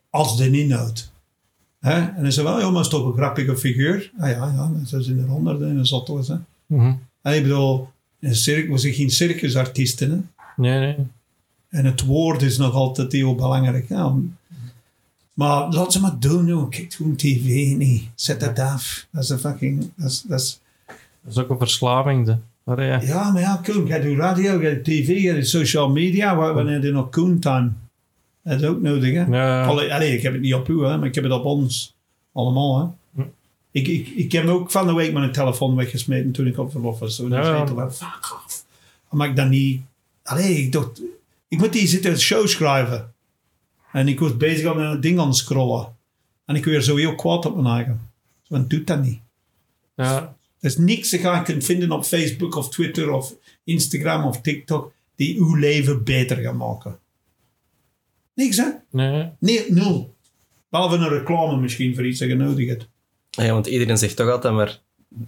als de inhoud. Hè? En dan is er wel, maar is toch een grappige figuur. Ah ja, ja, zo zijn er honderden en dat zal toch zijn. Mhm. En ik bedoel, een circus, we zijn geen circusartiesten. Hè? Nee, nee. En het woord is nog altijd heel belangrijk. Ja, maar laat ze maar doen, joh. Kijk gewoon tv, nee. Zet dat af. Dat is een fucking... Dat is, dat is, Dat is ook een verslaving. De. Maar ja, Ja, maar ja, Koen, je doet radio, je doet tv, je doet social media. Wa- Wanneer je nog Koen time? Dat is ook nodig, hè? ja, Allee, allee, ik heb het niet op u, hè, maar ik heb het op ons. Allemaal, hè? Hm. Ik, ik, ik heb ook van de week mijn telefoon weggesmeten toen ik op verlof was. Zo, Ja, ja, ja. ja. fuck off. Maar ik dan niet... Allee, ik dacht... Ik moet die zitten show schrijven. En ik was bezig aan een ding aan scrollen. En ik werd zo heel kwaad op mijn eigen. Want doet dat niet. ja, Er is niks dat je kunt vinden op Facebook of Twitter of Instagram of TikTok die uw leven beter gaat maken. Niks, hè? nee. Nee, nul. Behalve een reclame misschien voor iets dat je nodig hebt. Ja, want iedereen zegt toch altijd maar...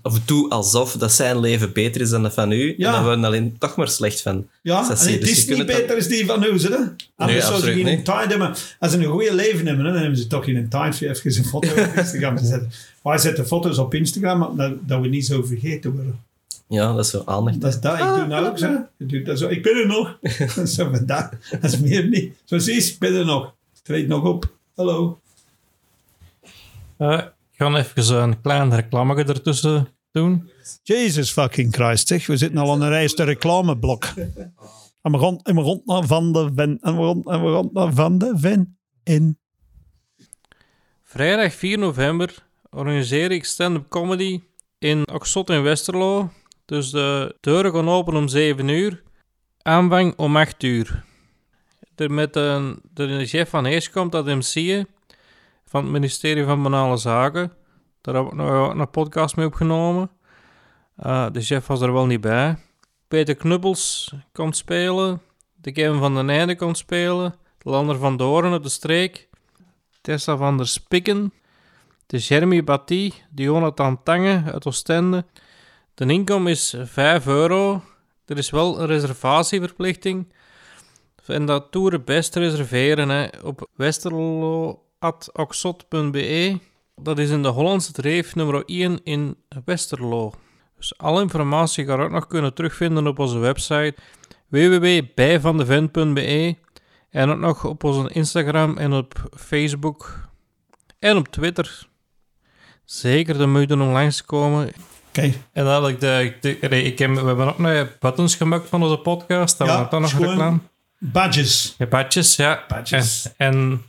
Of doe alsof dat zijn leven beter is dan dat van u. Ja. En dan worden we alleen toch maar slecht van. Ja, Dat en je, het dus is niet dan- beter als die van nu, hè? Anders zou ze absoluut geen niet. tijd hebben. Als ze een goede leven hebben, hè, dan hebben ze toch geen tijd voor even een foto op [LAUGHS] Instagram te zetten. Wij zetten foto's op Instagram, dat, dat we niet zo vergeten worden. Ja, dat is zo aandacht. Dat is dat. Ik doe nou ook zo. Ik, doe dat zo. ik ben er nog. [LAUGHS] Dat is zo van dat. Dat is meer niet. Zo zie je, ik ben er nog. Ik treed nog op. Hallo. Eh, ik ga even een klein reclame ertussen doen. Jesus fucking Christ, zeg. We zitten al aan een rijste reclameblok. En we gaan, en we gaan naar Van de Ven. En we gaan, en we gaan naar Van de Ven in. Vrijdag 4 november organiseer ik stand-up comedy in Oxot in Westerlo. Dus de deuren gaan open om 7 uur. Aanvang om 8 uur. Er met de, de chef van Heers komt dat MC'en van het ministerie van Banale Zaken. Daar heb ik nog een podcast mee opgenomen. Eh, de chef was er wel niet bij. Peter Knubbels komt spelen. De Kevin van den Einde komt spelen. De Lander van Doorn uit de streek. Tessa van der Spikken. De Jeremy Batty. De Jonathan Tange uit Oostende. De inkom is 5 euro. Er is wel een reservatieverplichting. En dat toeren best reserveren op westerlo.oxot.be. Dat is in de Hollandse Dreef nummer 1 in Westerlo. Dus alle informatie ga je ook nog kunnen terugvinden op onze website www.bijvandeven.be en ook nog op onze Instagram en op Facebook en op Twitter. Zeker de moeite om langs te komen. Oké, En dan had ik de, de- ik heb, we hebben ook nog buttons gemaakt van onze podcast. Dat Ja, we dan nog reclame. badges. Ja, badges, ja. Badges. En, en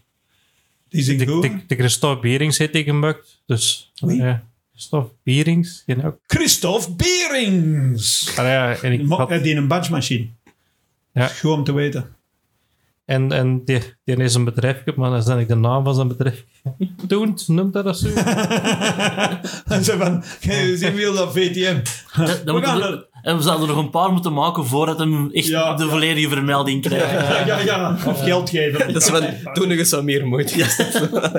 Die zijn de, goed. de, de Christophe Bierings heeft die gemaakt. Dus, Wie? ja. Christophe Bierings. Die ook. Christophe Berings. Ah, ja, en ik had- eh, Die een badgemachine. Ja. Goed om te weten. En, en die, die is een bedrijf, maar dan ik de naam van zijn bedrijf. Doent, noemt dat dat zo? [LAUGHS] En zo van, zien wil dat VTM. Dat- dat We gaan er- en we zouden er nog een paar moeten maken voordat hem echt Ja, de ja. volledige vermelding krijgt. Ja, ja, ja. Of geld geven. Dat is van, doe nog eens wat meer moeite.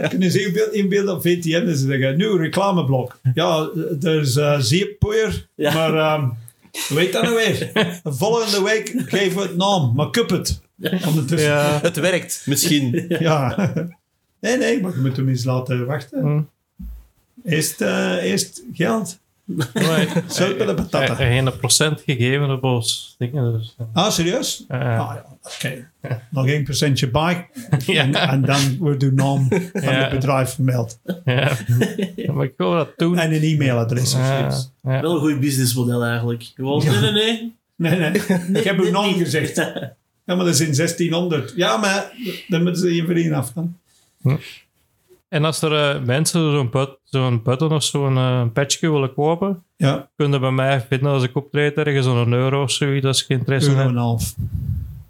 Kunnen ze inbeelden inbeelden op VTM en ze zeggen, nu reclameblok. Ja, er is uh, zeeppoeier, Ja. maar ehm weet dat nou weer? [LAUGHS] Volgende week geven we het naam, maar kup het. Ondertussen. Ja. Ja. Het werkt, misschien. [LAUGHS] Nee, nee, maar je moet hem eens laten wachten. Hm. Eerst, eh, eerst geld. Met de hij patata. geen procent gegeven op ons dingen. Dus, eh, Ah, serieus? ja. Ah ja, oké. Nog één procentje bij. [LAUGHS] Ja. En, dan wordt de naam van Ja. het bedrijf vermeld. Ja. Maar ik wil dat doen. En een e-mailadres of Ja. zoiets. Ja. Wel een goed businessmodel eigenlijk. Gewoon, nee, nee, nee. Nee, nee. [LAUGHS] Ik heb uw naam niet. gezegd. Ja, maar dat is in 1600. Ja, maar dan moeten ze je vriend afgaan. En als er eh, mensen zo'n but, zo'n button of zo'n eh, patchje willen kopen, Ja, kunnen bij mij vinden als ik optreed ergens zo'n euro of zoiets als ik interesse euro en heb. een half.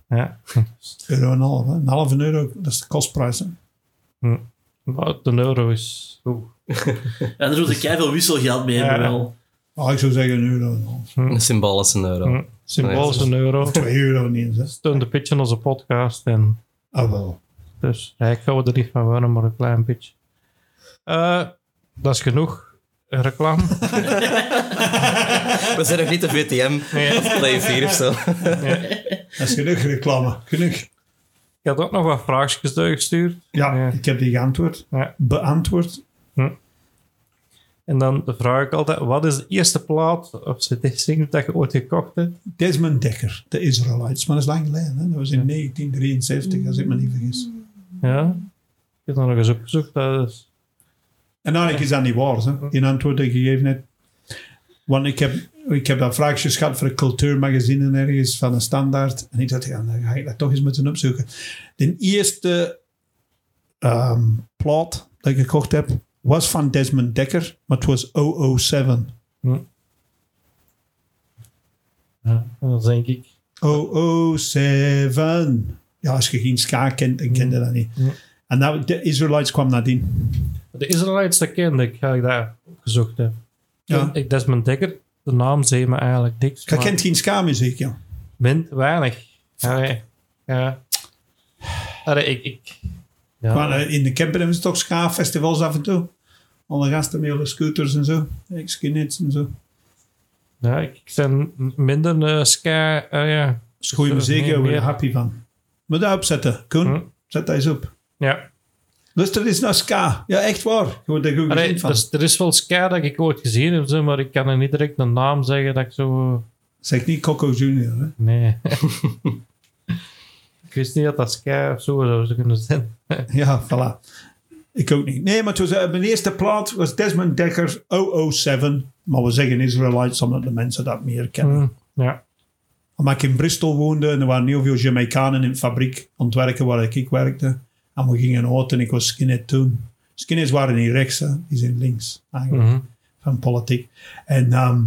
Ja. [LAUGHS] Euro en een half. Hè. Een halve euro, dat is de kostprijs. Hè. Maar de euro is goed. [LAUGHS] En daar doet ik veel wisselgeld mee hebben Ja. wel. Ah, ik zou zeggen een euro en een half. Een symbolische euro. Hm. Symbolisch een euro. Twee euro niet eens. hè. Steun de pitch onze podcast. En Ah, wel. dus ja, ik ga er niet van worden, maar een klein beetje. Eh, dat is genoeg reclame. [LAUGHS] We zijn nog niet de VTM of Play 4 of zo. Dat is genoeg reclame. Genoeg. Ik had ook nog wat vraagjes doorgestuurd. Ja, Ja. ik heb die geantwoord. Ja. Beantwoord. En dan vraag ik altijd, wat is de eerste plaat of CD-single dat je ooit gekocht hebt? Desmond Dekker, de Israelites. Maar dat is lang geleden. Hè. Dat was in 1973, als ik me niet vergis. Ja? Ik heb dat nog eens opgezocht. Dat is... En eigenlijk is dat niet waar, hè? in antwoord dat ik gegeven heb. Want ik heb, ik heb dat vraagjes gehad voor een cultuurmagazine ergens van een standaard. En ik dacht, ja, dan ga ik dat toch eens moeten opzoeken. De eerste ehm, plaat dat ik gekocht heb, was van Desmond Dekker, maar het was 007. Ja, en dan denk ik... 007. Ja, als je geen ska kent, dan ken je dat niet. Ja. En nou, de Israelites kwam nadien. De Israëli's, dat kende ik, ga ik daar opgezocht heb. Ja. Ik, Desmond Dekker, de naam zei me eigenlijk niks. Je kent geen ska-muziek, ja. min- weinig. Ja, ja. Allee, ik... ik ja. Maar eh, in de camper hebben ze toch ska-festivals af en toe. Alle gasten met alle scooters en zo. Skinheads en zo. ja, ik ben minder uh, ska... eh, ja. Dat is goede muziek, daar je meer. happy van. Moet dat opzetten. Koen, Hm. zet dat eens op. ja. Luister eens naar ska. Ja, echt waar. Er goed Allee, van. dus, er is wel ska dat ik ooit gezien heb, zo, maar ik kan er niet direct een naam zeggen dat ik zo... Zeg niet Coco Junior. Hè? Nee. [LAUGHS] ik wist niet dat dat ska of zo zou kunnen zijn. Ja, voilà. Ik ook niet. Nee, maar het was, eh, mijn eerste plaat was Desmond Dekker 007. Maar we zeggen Israelites omdat de mensen dat meer kennen. Mm, ja. Omdat ik in Bristol woonde en er waren heel veel Jamaicanen in de fabriek aan het werken waar ik werkte. En we gingen uit en ik was skinhead toen. Skinheads waren niet rechts, hè. die zijn links eigenlijk, Mhm. van politiek. En, ehm,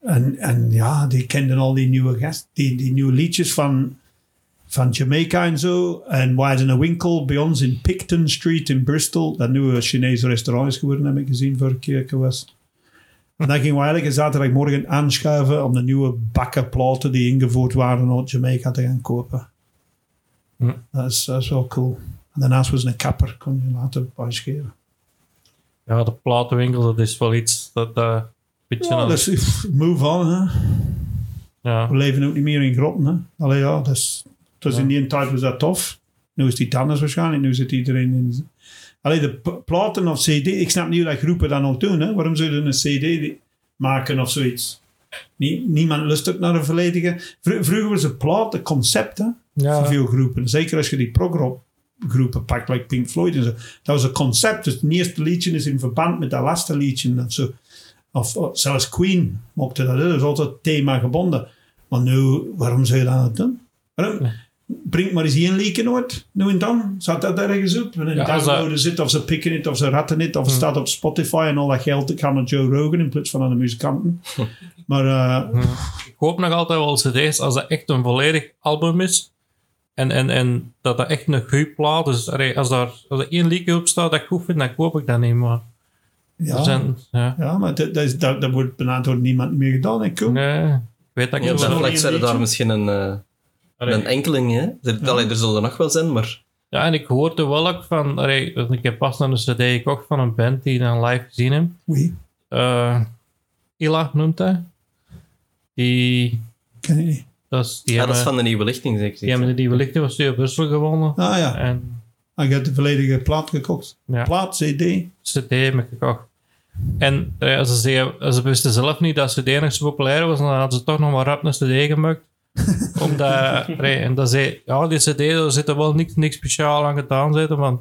en, en ja, die kenden al die nieuwe gast, die, die nieuwe liedjes van, van Jamaica en zo. En we hadden een winkel bij ons in Picton Street in Bristol. Dat nu een Chinese restaurant is geworden, heb ik gezien vorige keer ik er was. En dan gingen we eigenlijk zaterdagmorgen aanschuiven om de nieuwe bakkenplaten die ingevoerd waren uit Jamaica te gaan kopen. Hm. Dat, is, dat is wel cool. En daarnaast was een kapper, kon je later bijscheren. ja, de platenwinkel, dat is wel iets dat... eh, beetje Ja, is, move on, hè. ja. We leven ook niet meer in grotten, hè. Allee, ja, dat is, Ja. in die tijd was dat tof. Nu is het anders waarschijnlijk. Nu zit iedereen in... Allee, de platen of cd... Ik snap niet hoe dat groepen dat nog doen, hè. Waarom zouden een cd die- maken of zoiets? Nie- niemand lust ook naar een volledige... Vro- vroeger was een plaat een concept, hè. Ja. Voor veel groepen. Zeker als je die prog groepen pakt, like Pink Floyd en zo. Dat was een concept. Dus het eerste liedje is in verband met dat laatste liedje. Of, zo. of, of zelfs Queen mocht dat. Dat is altijd thema gebonden. Maar nu, waarom zou je dat nou doen? Waarom? Breng maar eens één liedje uit, nu en dan. Zat dat ergens op? En in Ja, downloaden zit, of ze pikken het, of ze ratten het, of het staat op Spotify en al dat geld gaat naar Joe Rogan in plaats van aan de muzikanten. [LAUGHS] maar eh, Ik hoop nog altijd wel cd's als dat echt een volledig album is. En, en, en dat dat echt een goede plaat is. Als, daar, als er één liedje op staat dat ik goed vind, dan koop ik dat niet. Maar ja, zijn, ja. ja, maar dat, dat, is, dat, dat wordt bijna door niemand meer gedaan. Nee, ik weet dat dat wel. Netflix er daar misschien een, eh, Allee, een enkeling. Hè? Er, allee, er zullen er nog wel zijn, maar Ja, en ik hoorde wel ook van... Allee, ik heb pas naar een cd gekocht van een band die ik dan live gezien heb. Wie? Eh Ila noemt hij. Die... Ken ik niet. Dat is, die ja, hebben, dat is van de nieuwe lichting, zeker. die hebben de nieuwe lichten van Studio Brussel gewonnen. Ah ja, En ik heb de volledige plaat gekocht. ja, Plaat, CD. cd heb ik gekocht. En eh, als ze, zeggen- ze wisten zelf niet dat cd nog zo populair was, dan hadden ze toch nog maar rap een cd gemaakt. [LAUGHS] Omdat, eh, en dat zei, ja, die cd, daar zit er wel niks, niks speciaal aan gedaan zitten, want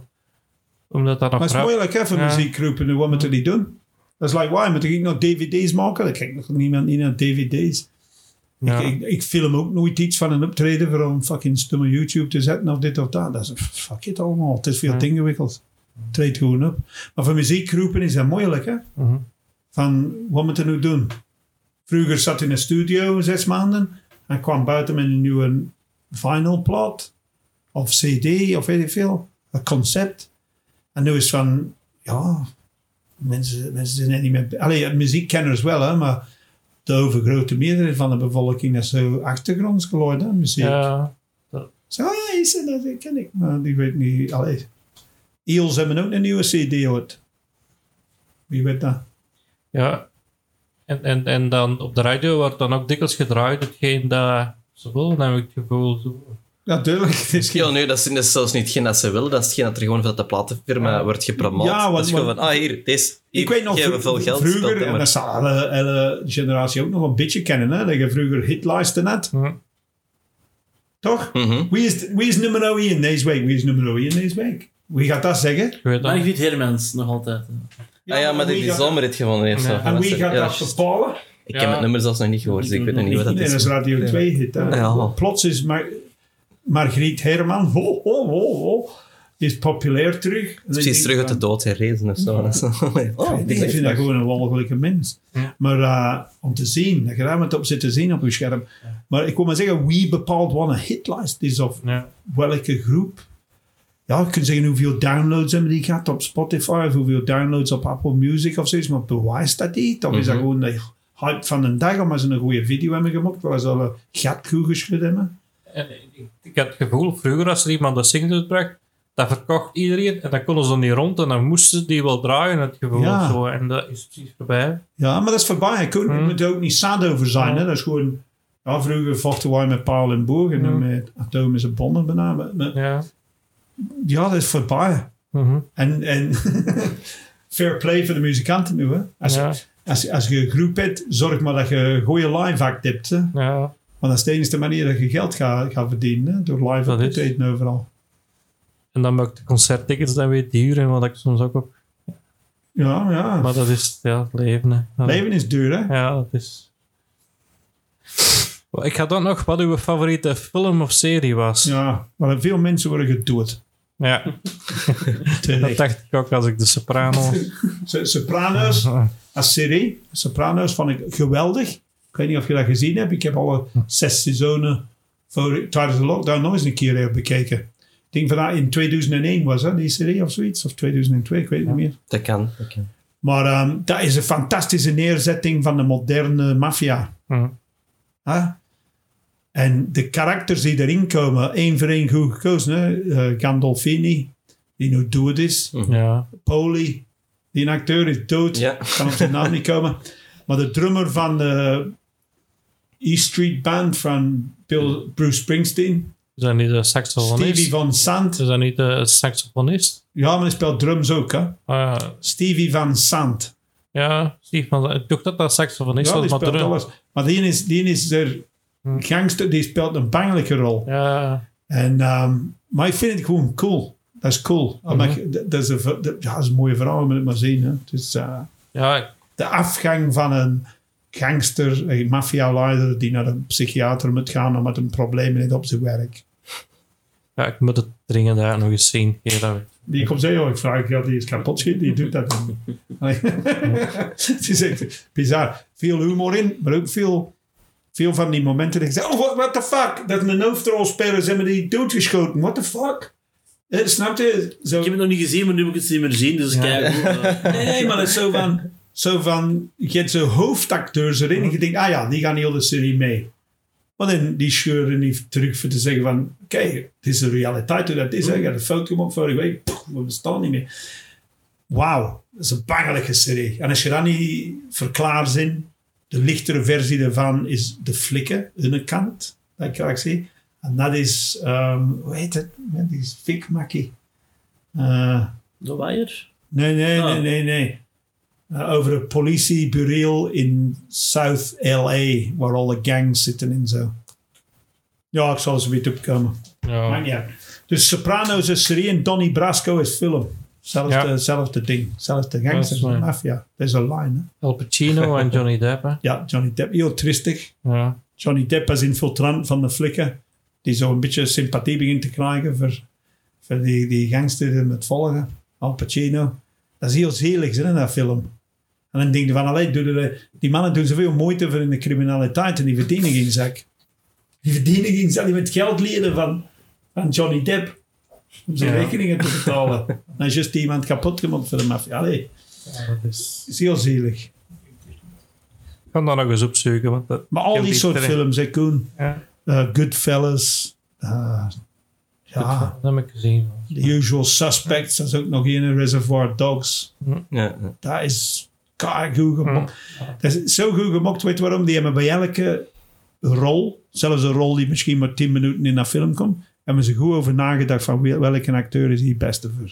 omdat dat nog Maar het is rap... moeilijk hè, voor Ja. muziekgroepen. Nu, wat moeten die doen? Dat is like, why? Moet ik nog dvd's maken? Dan kijkt nog niemand niet naar dvd's. Ja. Ik, ik, ik film ook nooit iets van een optreden voor een fucking stomme YouTube te zetten of dit of dat. Dat is fuck it allemaal. Het is veel Ja. ingewikkeld. Treed gewoon op. Maar voor muziekgroepen is dat moeilijk hè. Mhm. Van, wat moeten we nu doen? Vroeger zat in een studio zes maanden en kwam buiten met een nieuwe vinylplaat of cd of weet ik veel. Een concept. En nu is van, ja, mensen, mensen zijn er niet meer... Allee, muziekkenners wel, hè, maar de overgrote meerderheid van de bevolking is zo achtergrondsgeluid, hè, muziek. Ja, Zo, oh ja, is dat, dat ken ik. Maar die weet niet, allee. Eels hebben ook een nieuwe cd uit. Wie weet dat? ja. En, en, en dan op de radio wordt dan ook dikwijls gedraaid hetgeen dat ze willen, heb ik het gevoel. Ja, tuurlijk. Het is geen Ja, nee, dat is, dat is zelfs niet hetgeen dat ze willen. Dat is hetgeen dat er gewoon vanuit de platenfirma Ja. wordt gepromoot. Ja, want- dat is gewoon van, ah, hier, deze, hier ik weet nog geven we vro- veel geld. vroeger, en nummer. dat zal alle, alle generatie ook nog een beetje kennen, hè, dat je vroeger hitlijsten had. Hm. Toch? Mhm. Wie is, wie is nummer 1 deze week? Wie is nummer 1 deze week? Wie gaat dat zeggen? Ik weet dat. Margriet Hermans, nog altijd. Ah ja, maar die zomerrit gewonnen heeft. Ja. En wie is- gaat dat bepalen? Ik heb het nummer zelfs nog niet gehoord, dus ik weet nog niet wat dat Nee, dat is. is Radio 2 hit. Ja. Plots is Mar Margriet Herman, ho, ho, ho, ho, is populair terug. Precies terug uit de dood herrezen of zo. [LAUGHS] Is- Oh, die ik vind dat gewoon een walgelijke mens. Ja. Maar eh, om te zien, dat je daar met op zit te zien op je scherm. Maar ik wil maar zeggen, wie bepaalt wat een hitlijst is of Ja. welke groep. Ja, je kunt zeggen hoeveel downloads hebben die gehad op Spotify of hoeveel downloads op Apple Music of zoiets, maar bewijst dat niet? Of is dat Mhm. gewoon de hype van een dag omdat ze een goede video hebben gemaakt waar ze al een gat goed geschud hebben? En ik, ik had het gevoel, vroeger als er iemand een single uitbracht, dat verkocht iedereen en dan konden ze niet rond en dan moesten ze die wel draaien, het gevoel Ja. zo. En dat is precies voorbij. Ja, maar dat is voorbij. Je kunt Mhm. je moet er ook niet sad over zijn. Ja. Hè? Dat is gewoon... Ja, vroeger vochten wij met paal en boog en Mhm. met atomische bommen bijna. Maar- Ja. Ja, dat is voorbij. Mhm. En, en [LAUGHS] fair play voor de muzikanten nu. Hè? Als, ja. als, als je een groep hebt, zorg maar dat je een goede live act hebt. Hè? Ja. Want dat is de enige manier dat je geld gaat, gaat verdienen. Hè? Door live op te treden overal. En dan maakt de concerttickets dan weer duur en wat ik soms ook op. Ja, ja. Maar dat is ja, het leven. Hè. Leven is duur, hè? Ja, dat is. Ik ga dan nog wat uw favoriete film of serie was. Ja, maar veel mensen worden gedood. Ja, [LAUGHS] dat dacht ik ook als ik de [LAUGHS] Sopranos. So- Sopranos, als serie. Sopranos vond ik geweldig. Ik weet niet of je dat gezien hebt. Ik heb alle zes seizoenen voor, tijdens de lockdown nog eens een keer heb bekeken. Ik denk van dat in 2001 was dat, die serie of zoiets. Of 2002, ik weet het niet meer. Dat kan. Dat kan. Maar ehm, dat is een fantastische neerzetting van de moderne maffia. Hm. Huh? En de karakters die erin komen, één voor één goed gekozen. Hè? Eh, Gandolfini, die nu dood is. Ja, Poli, die een acteur is dood. Ja. Kan op zijn naam niet komen. Maar de drummer van de E Street Band van Bill, Bruce Springsteen. is dat niet de saxofonist? Stevie Van Sant. Is dat niet de saxofonist? Ja, maar hij speelt drums ook. Hè? Ah. Stevie Van Sant. ja, Steve van ik dacht dat dat saxofonist Ja, was, maar drum- alles. Maar die is, die is er Hm. gangster, die speelt een bangelijke rol. Ja, En, ehm, maar ik vind het gewoon cool. Dat is cool. Mhm. Je- dat, is een, dat, ja, dat is een mooie verhaal, moet het maar zien. Hè. Dus, ja, de afgang van een gangster, een maffialeider die naar een psychiater moet gaan omdat een probleem heeft op zijn werk. ja, ik moet het dringend daar nog eens zien. Die komt zeggen, oh, ik vraag, ja, die is kapot schiet, die doet dat dan. [LAUGHS] [LAUGHS] het is echt bizar. Veel humor in, maar ook veel, veel van die momenten dat je zegt, oh, what, what the fuck? Dat een hoofdrolspeler zijn met die doodgeschoten, what the fuck? Eh, snap je? Zo, Ik heb het nog niet gezien, maar nu moet ik het niet meer zien. Dus kijk. Nee, [LAUGHS] nee, maar het is zo van, zo van je hebt zo hoofdacteurs erin en je denkt, ah ja, die gaan heel de serie mee. Maar dan die scheuren niet terug voor te zeggen van, oké, het is de realiteit hoe dat is. hè. Je had een fout gemaakt vorige week, we bestaan niet meer. Wauw, dat is een bangelijke serie. En als je dat niet verklaart in, de lichtere versie daarvan is de flikken, hun kant, dat ik graag zie. En dat is, ehm, hoe heet het? Die is fikmakkie. Eh De Wire? Nee, nee, Oh. nee, nee, nee. Uh, over een politiebureau in South LA, waar alle gangs zitten en zo. Ja, ik zal eens weer opkomen. ja. Maakt niet uit. Dus Sopranos is serie en Donnie Brasco is film. Zelfde, Ja. zelfde ding. Zelfde gangsters, Dat is waar. mafia. Dat is een line, hè? Al Pacino en [LAUGHS] Johnny Depp. Hè? Ja, Johnny Depp. Heel tristig. Ja. Johnny Depp als infiltrant van de flikken. Die zo een beetje sympathie begint te krijgen voor, voor die, die gangster die hem het volgen. Al Pacino. Dat is heel zielig, hè, in dat film. En dan denk je van, allee, doen de- die mannen doen zoveel moeite voor in de criminaliteit en die verdienen geen zak. Die verdienen geen zak. Die met geld leren van, van Johnny Depp. Om zijn Ja. rekeningen te betalen. [LAUGHS] Dan is juist iemand kapot gemaakt voor de maffia. Allee, Ja, dat is... heel zielig. Ik ga dat nog eens opzoeken. Want dat, Maar al ik die soort films, hè, Koen. Ja, Uh, Goodfellas. uh, ja, dat heb ik gezien. The Usual Suspects. Dat is ook nog een Reservoir Dogs. Ja, ja. Dat is goed gemokt. Dat is zo goed gemokt. Weet je waarom? Die hebben bij elke rol, zelfs een rol die misschien maar 10 minuten in dat film komt, hebben ze goed over nagedacht van wel- welke acteur is hier het beste voor.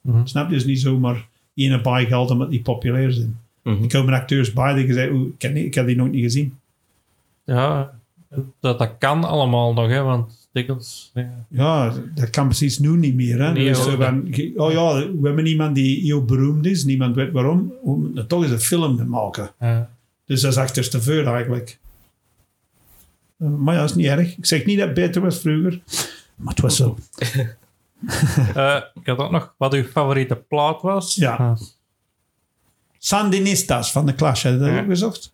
Mhm. Snap je? Dus niet zomaar ene bijgehaald omdat die populair zijn. Mhm. Er komen acteurs bij die zeggen, oeh, ik, ken die, ik heb die nog niet gezien. Ja, dat, dat kan allemaal nog, hè, want dikwijls... Ja. Ja, dat kan precies nu niet meer. Hè? Nee, Dus van, ge- oh ja, we hebben iemand die heel beroemd is. Niemand weet waarom. We moeten toch eens een film mee maken. Ja. Dus dat is achterstevoor eigenlijk. Uh, maar ja, dat is niet erg. Ik zeg niet dat het beter was vroeger. Maar het was zo. [LAUGHS] Eh, ik had ook nog wat uw favoriete plaat was. Ja. Ah. Sandinistas van de Clash. Heb je dat Ja. ook gezocht?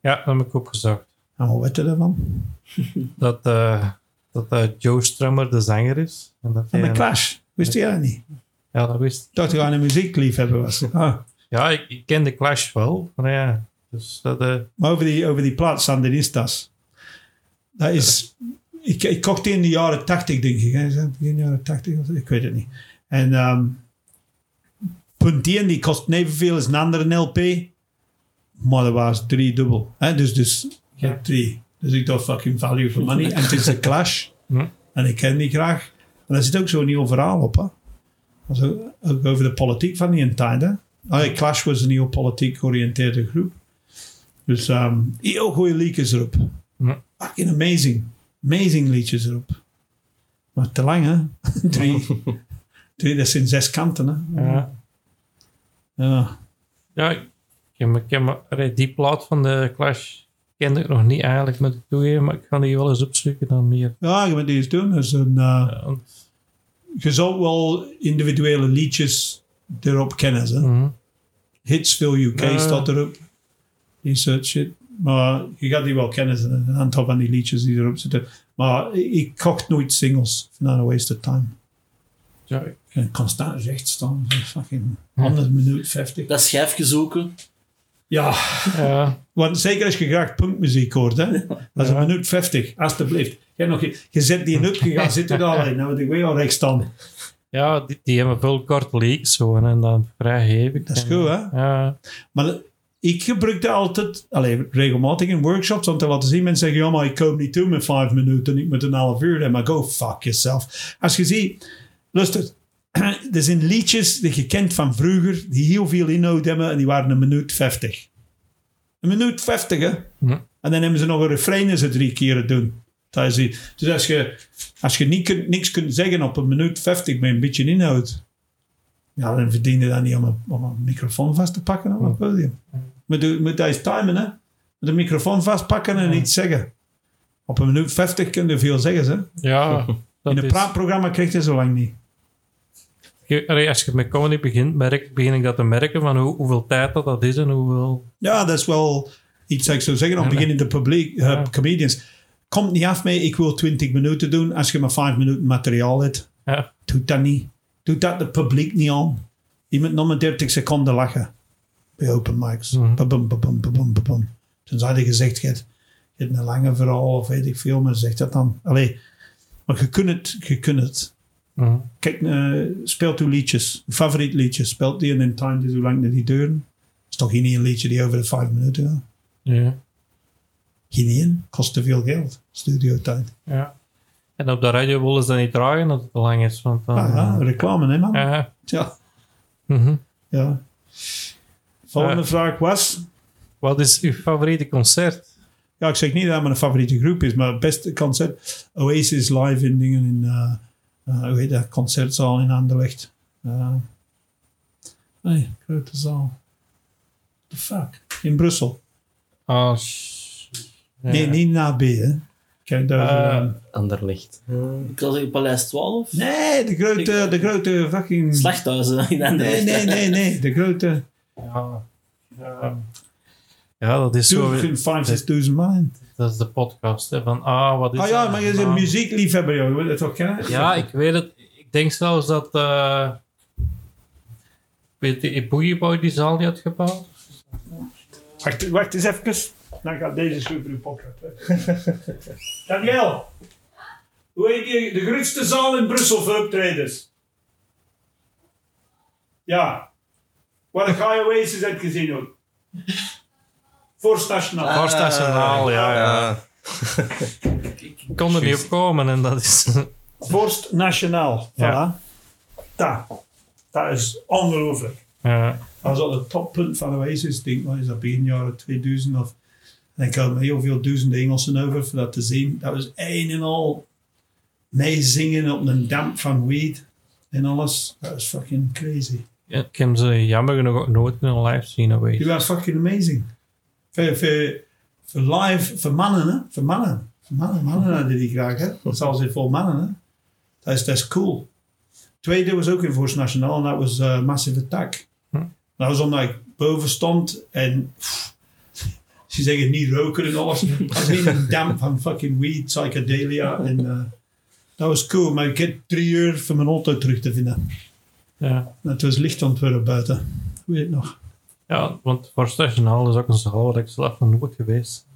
ja, dat heb ik opgezocht. En hoe weet je daarvan? Dat, eh, dat eh, Joe Strummer de zanger is. En dat Van de Clash. Wist je dat niet? Ja, dat wist Ik dat hij een muziekliefhebber was. [LAUGHS] Ah. Ja, ik, ik ken de Clash wel. Maar ja, dus dat... Maar over die, over die plaat Sandinistas. Dat is... Ik, ik kocht die in de jaren tachtig, denk ik. hè. Begin jaren tachtig? Ik weet het niet. En ehm punt 1, die kost evenveel als een andere LP. Maar dat was drie dubbel. Hè? Dus, dus je hebt drie. Dus ik dacht fucking value for money. En het is een clash. [LAUGHS] En ik ken die graag. En daar zit ook zo'n nieuw verhaal op. Hè? Also, ook over de politiek van die tijd. Hè? Ah, Clash was een heel politiek georiënteerde groep. Dus ehm heel goede liedjes erop. Hm. Fucking amazing. Amazing liedjes erop. Maar te lang, hè? [LAUGHS] Drie. Twee, Dat zijn zes kanten, hè. Ja. Ja. Ja, ik heb, maar- die plaat van de Clash kende ik nog niet eigenlijk, moet ik toegeven, maar ik ga die wel eens opzoeken dan meer. Ja, je moet die eens doen. Dus een, Ja, want- je zou wel individuele liedjes erop kennen. Hè? mhm. Hitsville UK Ja. staat erop. Die soort shit. Maar je gaat die wel kennen. Een aantal van die liedjes die erop zitten. Maar ik, ik kocht nooit singles. Ik dat een waste of time. Ja, kan constant recht staan. Fucking 100 minuut 50. Dat schijfje zoeken. Ja, ja, want zeker als je graag punkmuziek hoort. Hè? Dat is Ja. een minuut 50. Alsjeblieft. Je, hebt nog, je zet die up, je gaat zitten daar. Nou, ik weer al recht staan. ja die, die hebben veel kort leaks zo en dan vrij hevig. Dat is En, goed, hè? Ja, Maar ik gebruikte altijd, alleen regelmatig in workshops, om te laten zien. Mensen zeggen, ja, maar ik kom niet toe met vijf minuten, ik moet een half uur. hebben. Maar go fuck yourself. Als je ziet, luister, [CLEARS THROAT] er zijn liedjes die je kent van vroeger, die heel veel inhoud hebben en die waren een minuut 50. Een minuut 50, hè? Ja. En dan hebben ze nog een refrein en ze drie keren doen. Dat. Dus als je, als je niet kunt, niks kunt zeggen op een minuut 50 met een beetje inhoud, ja, dan verdien je dat niet om een, om een microfoon vast te pakken op het podium. Moet, je- moet dat eens timen, hè? Met een microfoon vastpakken en iets zeggen. Op een minuut 50 kun je veel zeggen, hè? ja In een is- praatprogramma krijg je zo lang niet. als je met comedy begint, merk, begin ik dat te merken van hoe, hoeveel tijd dat, dat is en hoeveel... Ja, dat is wel iets dat ik zou zeggen. Op Ja, beginnende publiek, eh, comedians. Komt niet af mee, ik wil 20 minuten doen als je maar 5 minuten materiaal hebt. Ja, Doe dat niet. Doe dat de publiek niet aan. Je moet nog maar 30 seconden lachen. Bij open mics. Babum, babum, babum. Tenzij je gezegd, je hebt, een lange verhaal of weet ik veel, maar zeg dat dan. Allee, maar je kunt het. Je kunt het. mhm. Kijk, eh, speelt uw liedjes. Favoriet liedjes. Speelt die en in time dus hoe lang die duren. is toch geen één liedje die over de 5 minuten gaat. ja, Geen één. Kost te veel geld. Studiotijd. ja. En op de radio willen ze dat niet dragen dat het te lang is. Want dan, Ah, ja, reclame, hè man? ja. Ja. mhm. ja. Volgende vraag was... Wat is uw favoriete concert? Ja, ik zeg niet dat het mijn favoriete groep is, maar het beste concert. Oasis live in dingen in, eh eh, hoe heet dat, concertzaal in Anderlecht. Nee, grote zaal. The fuck? In Brussel. Ah, ja. Nee, niet na B, hè. Kijk, daar, Eh, eh, Anderlicht. Ik wil zeggen Paleis 12. nee, de grote, de grote fucking... Slachthuizen in [LAUGHS] Nee, Anderlecht. nee, nee, nee. De grote... Ja. Ja. Ja, dat is zo. Toen 5, 6.000 man. Dat is de podcast. Hè, van, ah, wat is Ah ja, maar je bent een Ah. muziekliefhebber, joh. Je wil het toch kennen? Ja, ik weet het. Ik denk zelfs dat. eh weet je, Boogie Boy die zaal die had gebouwd. Wacht, wacht eens even. Dan gaat deze super uw podcast. hè. [LAUGHS] Daniel, hoe heet die, de grootste zaal in Brussel voor optredens? Ja. Waar ga je Oasis uit gezien ook? Forst Nationaal. Forst Nationaal, ja, ja. Ja. Ik kon er niet op komen en dat is. [LAUGHS] Forst Nationaal. Ja. Voilà. Dat. Dat is ongelooflijk. ja. Was al het toppunt van Oasis. Ik denk, wat is dat begin jaren 2000 of... En dan kwamen heel veel duizenden Engelsen over voor dat te zien. Dat was één en al meezingen op een damp van weed en alles. Dat was fucking crazy. Ja, Ik heb ze jammer genoeg nooit in een live zien Die geweest. was fucking amazing. Voor, voor, voor live, voor mannen, hè? Voor mannen. Voor mannen, mannen hadden die graag, hè? Dat zal zit vol mannen, hè? Dat is, dat is cool. Tweede was ook in Force Nationaal en dat was eh, Massive Attack. Hm. Dat was omdat ik boven stond en pff, ze zeggen niet roken en alles. [LAUGHS] Was een damp van fucking weed, psychedelia en eh, dat was cool. Maar ik heb drie uur voor mijn auto terug te vinden. Ja. Het was licht ontwerp buiten. Hoe weet ik nog? ja, want voor Nationaal is ook een zaal waar ik zelf nog nooit geweest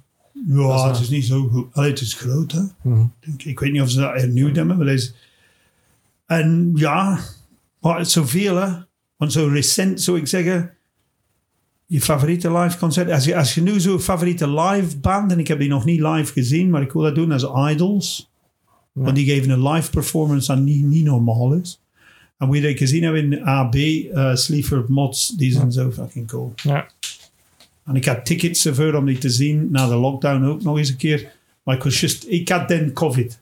Ja, het is niet zo goed. Allee, het is groot, hè. Mhm. Ik. weet niet of ze dat hernieuwd hebben. Maar is... En ja, maar het is zoveel, hè. Want zo recent, zou ik zeggen... Je favoriete live concert. Als je, als je nu zo'n favoriete live band... En ik heb die nog niet live gezien, maar ik wil dat doen als Idols. Want die geven een live performance dat niet, niet normaal is. En wie dat gezien hebben in AB, eh Sleaford Mods, die zijn zo fucking cool. Ja. En ik had tickets ervoor om die te zien na de lockdown ook nog eens een keer. Maar ik was just, ik had dan COVID.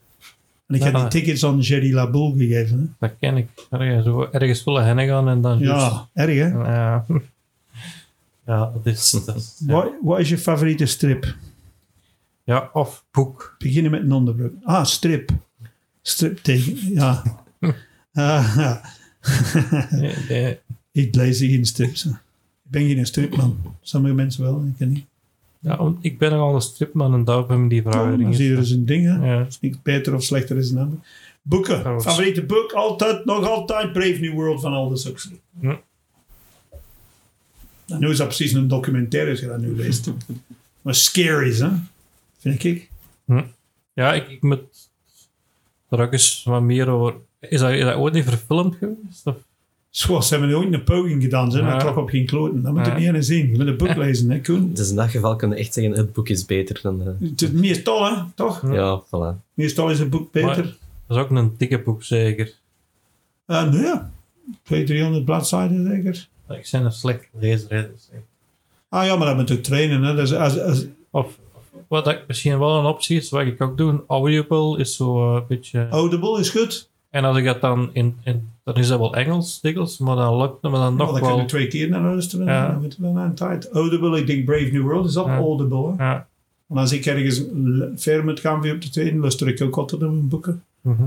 En ik heb Ja. die tickets aan Jerry Laboul gegeven. Hè? Dat ken ik. Ergens, zo ergens volle hennen gaan en dan Ja, erg hè? Ja. Ja, dat is... [LAUGHS] Dat is ja. Wat, wat is je favoriete strip? ja, of boek. Beginnen met een onderbroek. Ah, strip. Strip tegen, ja. [LAUGHS] Ah, ja. Nee, nee. ik lees geen strips. Ik ben geen stripman. Sommige mensen wel, ik ken niet. Ja, ik ben nogal een stripman en daarom hebben die vragen. Dan zie je er zijn ding, hè. Ja. is niet beter of slechter is een ander. Boeken. Favoriete boek? Altijd, nog altijd Brave New World van Aldous Huxley. Hm. En nu is dat precies een documentaire als je dat nu leest. [LAUGHS] maar scary is, hè? Vind ik. Ja, ik, ik moet er ook eens wat meer over... Is dat, is dat ooit niet verfilmd geweest? Of? Zoals ze hebben ooit een poging gedaan, ze, maar Ja. toch op geen kloten. Dat moet je Ja. niet eens zien. Je moet een boek [LAUGHS] lezen, hè, Koen? Dus in dat geval kunnen we echt zeggen, het boek is beter dan de... Het is meestal, hè? Toch? Ja. Voilà. Meestal is een boek beter. Maar- Dat is ook een dikke boek, zeker. Eh, nee, ja. 200, 300 bladzijden zeker. Ik ben een slecht hè, dus Ah ja, maar dat moet ook trainen. Hè. Dus als, als, Of, wat ik misschien wel een optie is, wat ik ook doe, Audible is zo eh, een beetje... Audible is goed. En als ik dat dan in, in dan is dat wel Engels, dikwijls, maar dan lukt het me dan nog dan kun je wel. twee keer naar luisteren. Ja. Dan moet je dan aan het tijd. Audible, ik denk Brave New World is op Ja. Audible. Ja. En als ik ergens ver moet gaan weer op de tweede, luister ik ook altijd naar mijn boeken. Mhm.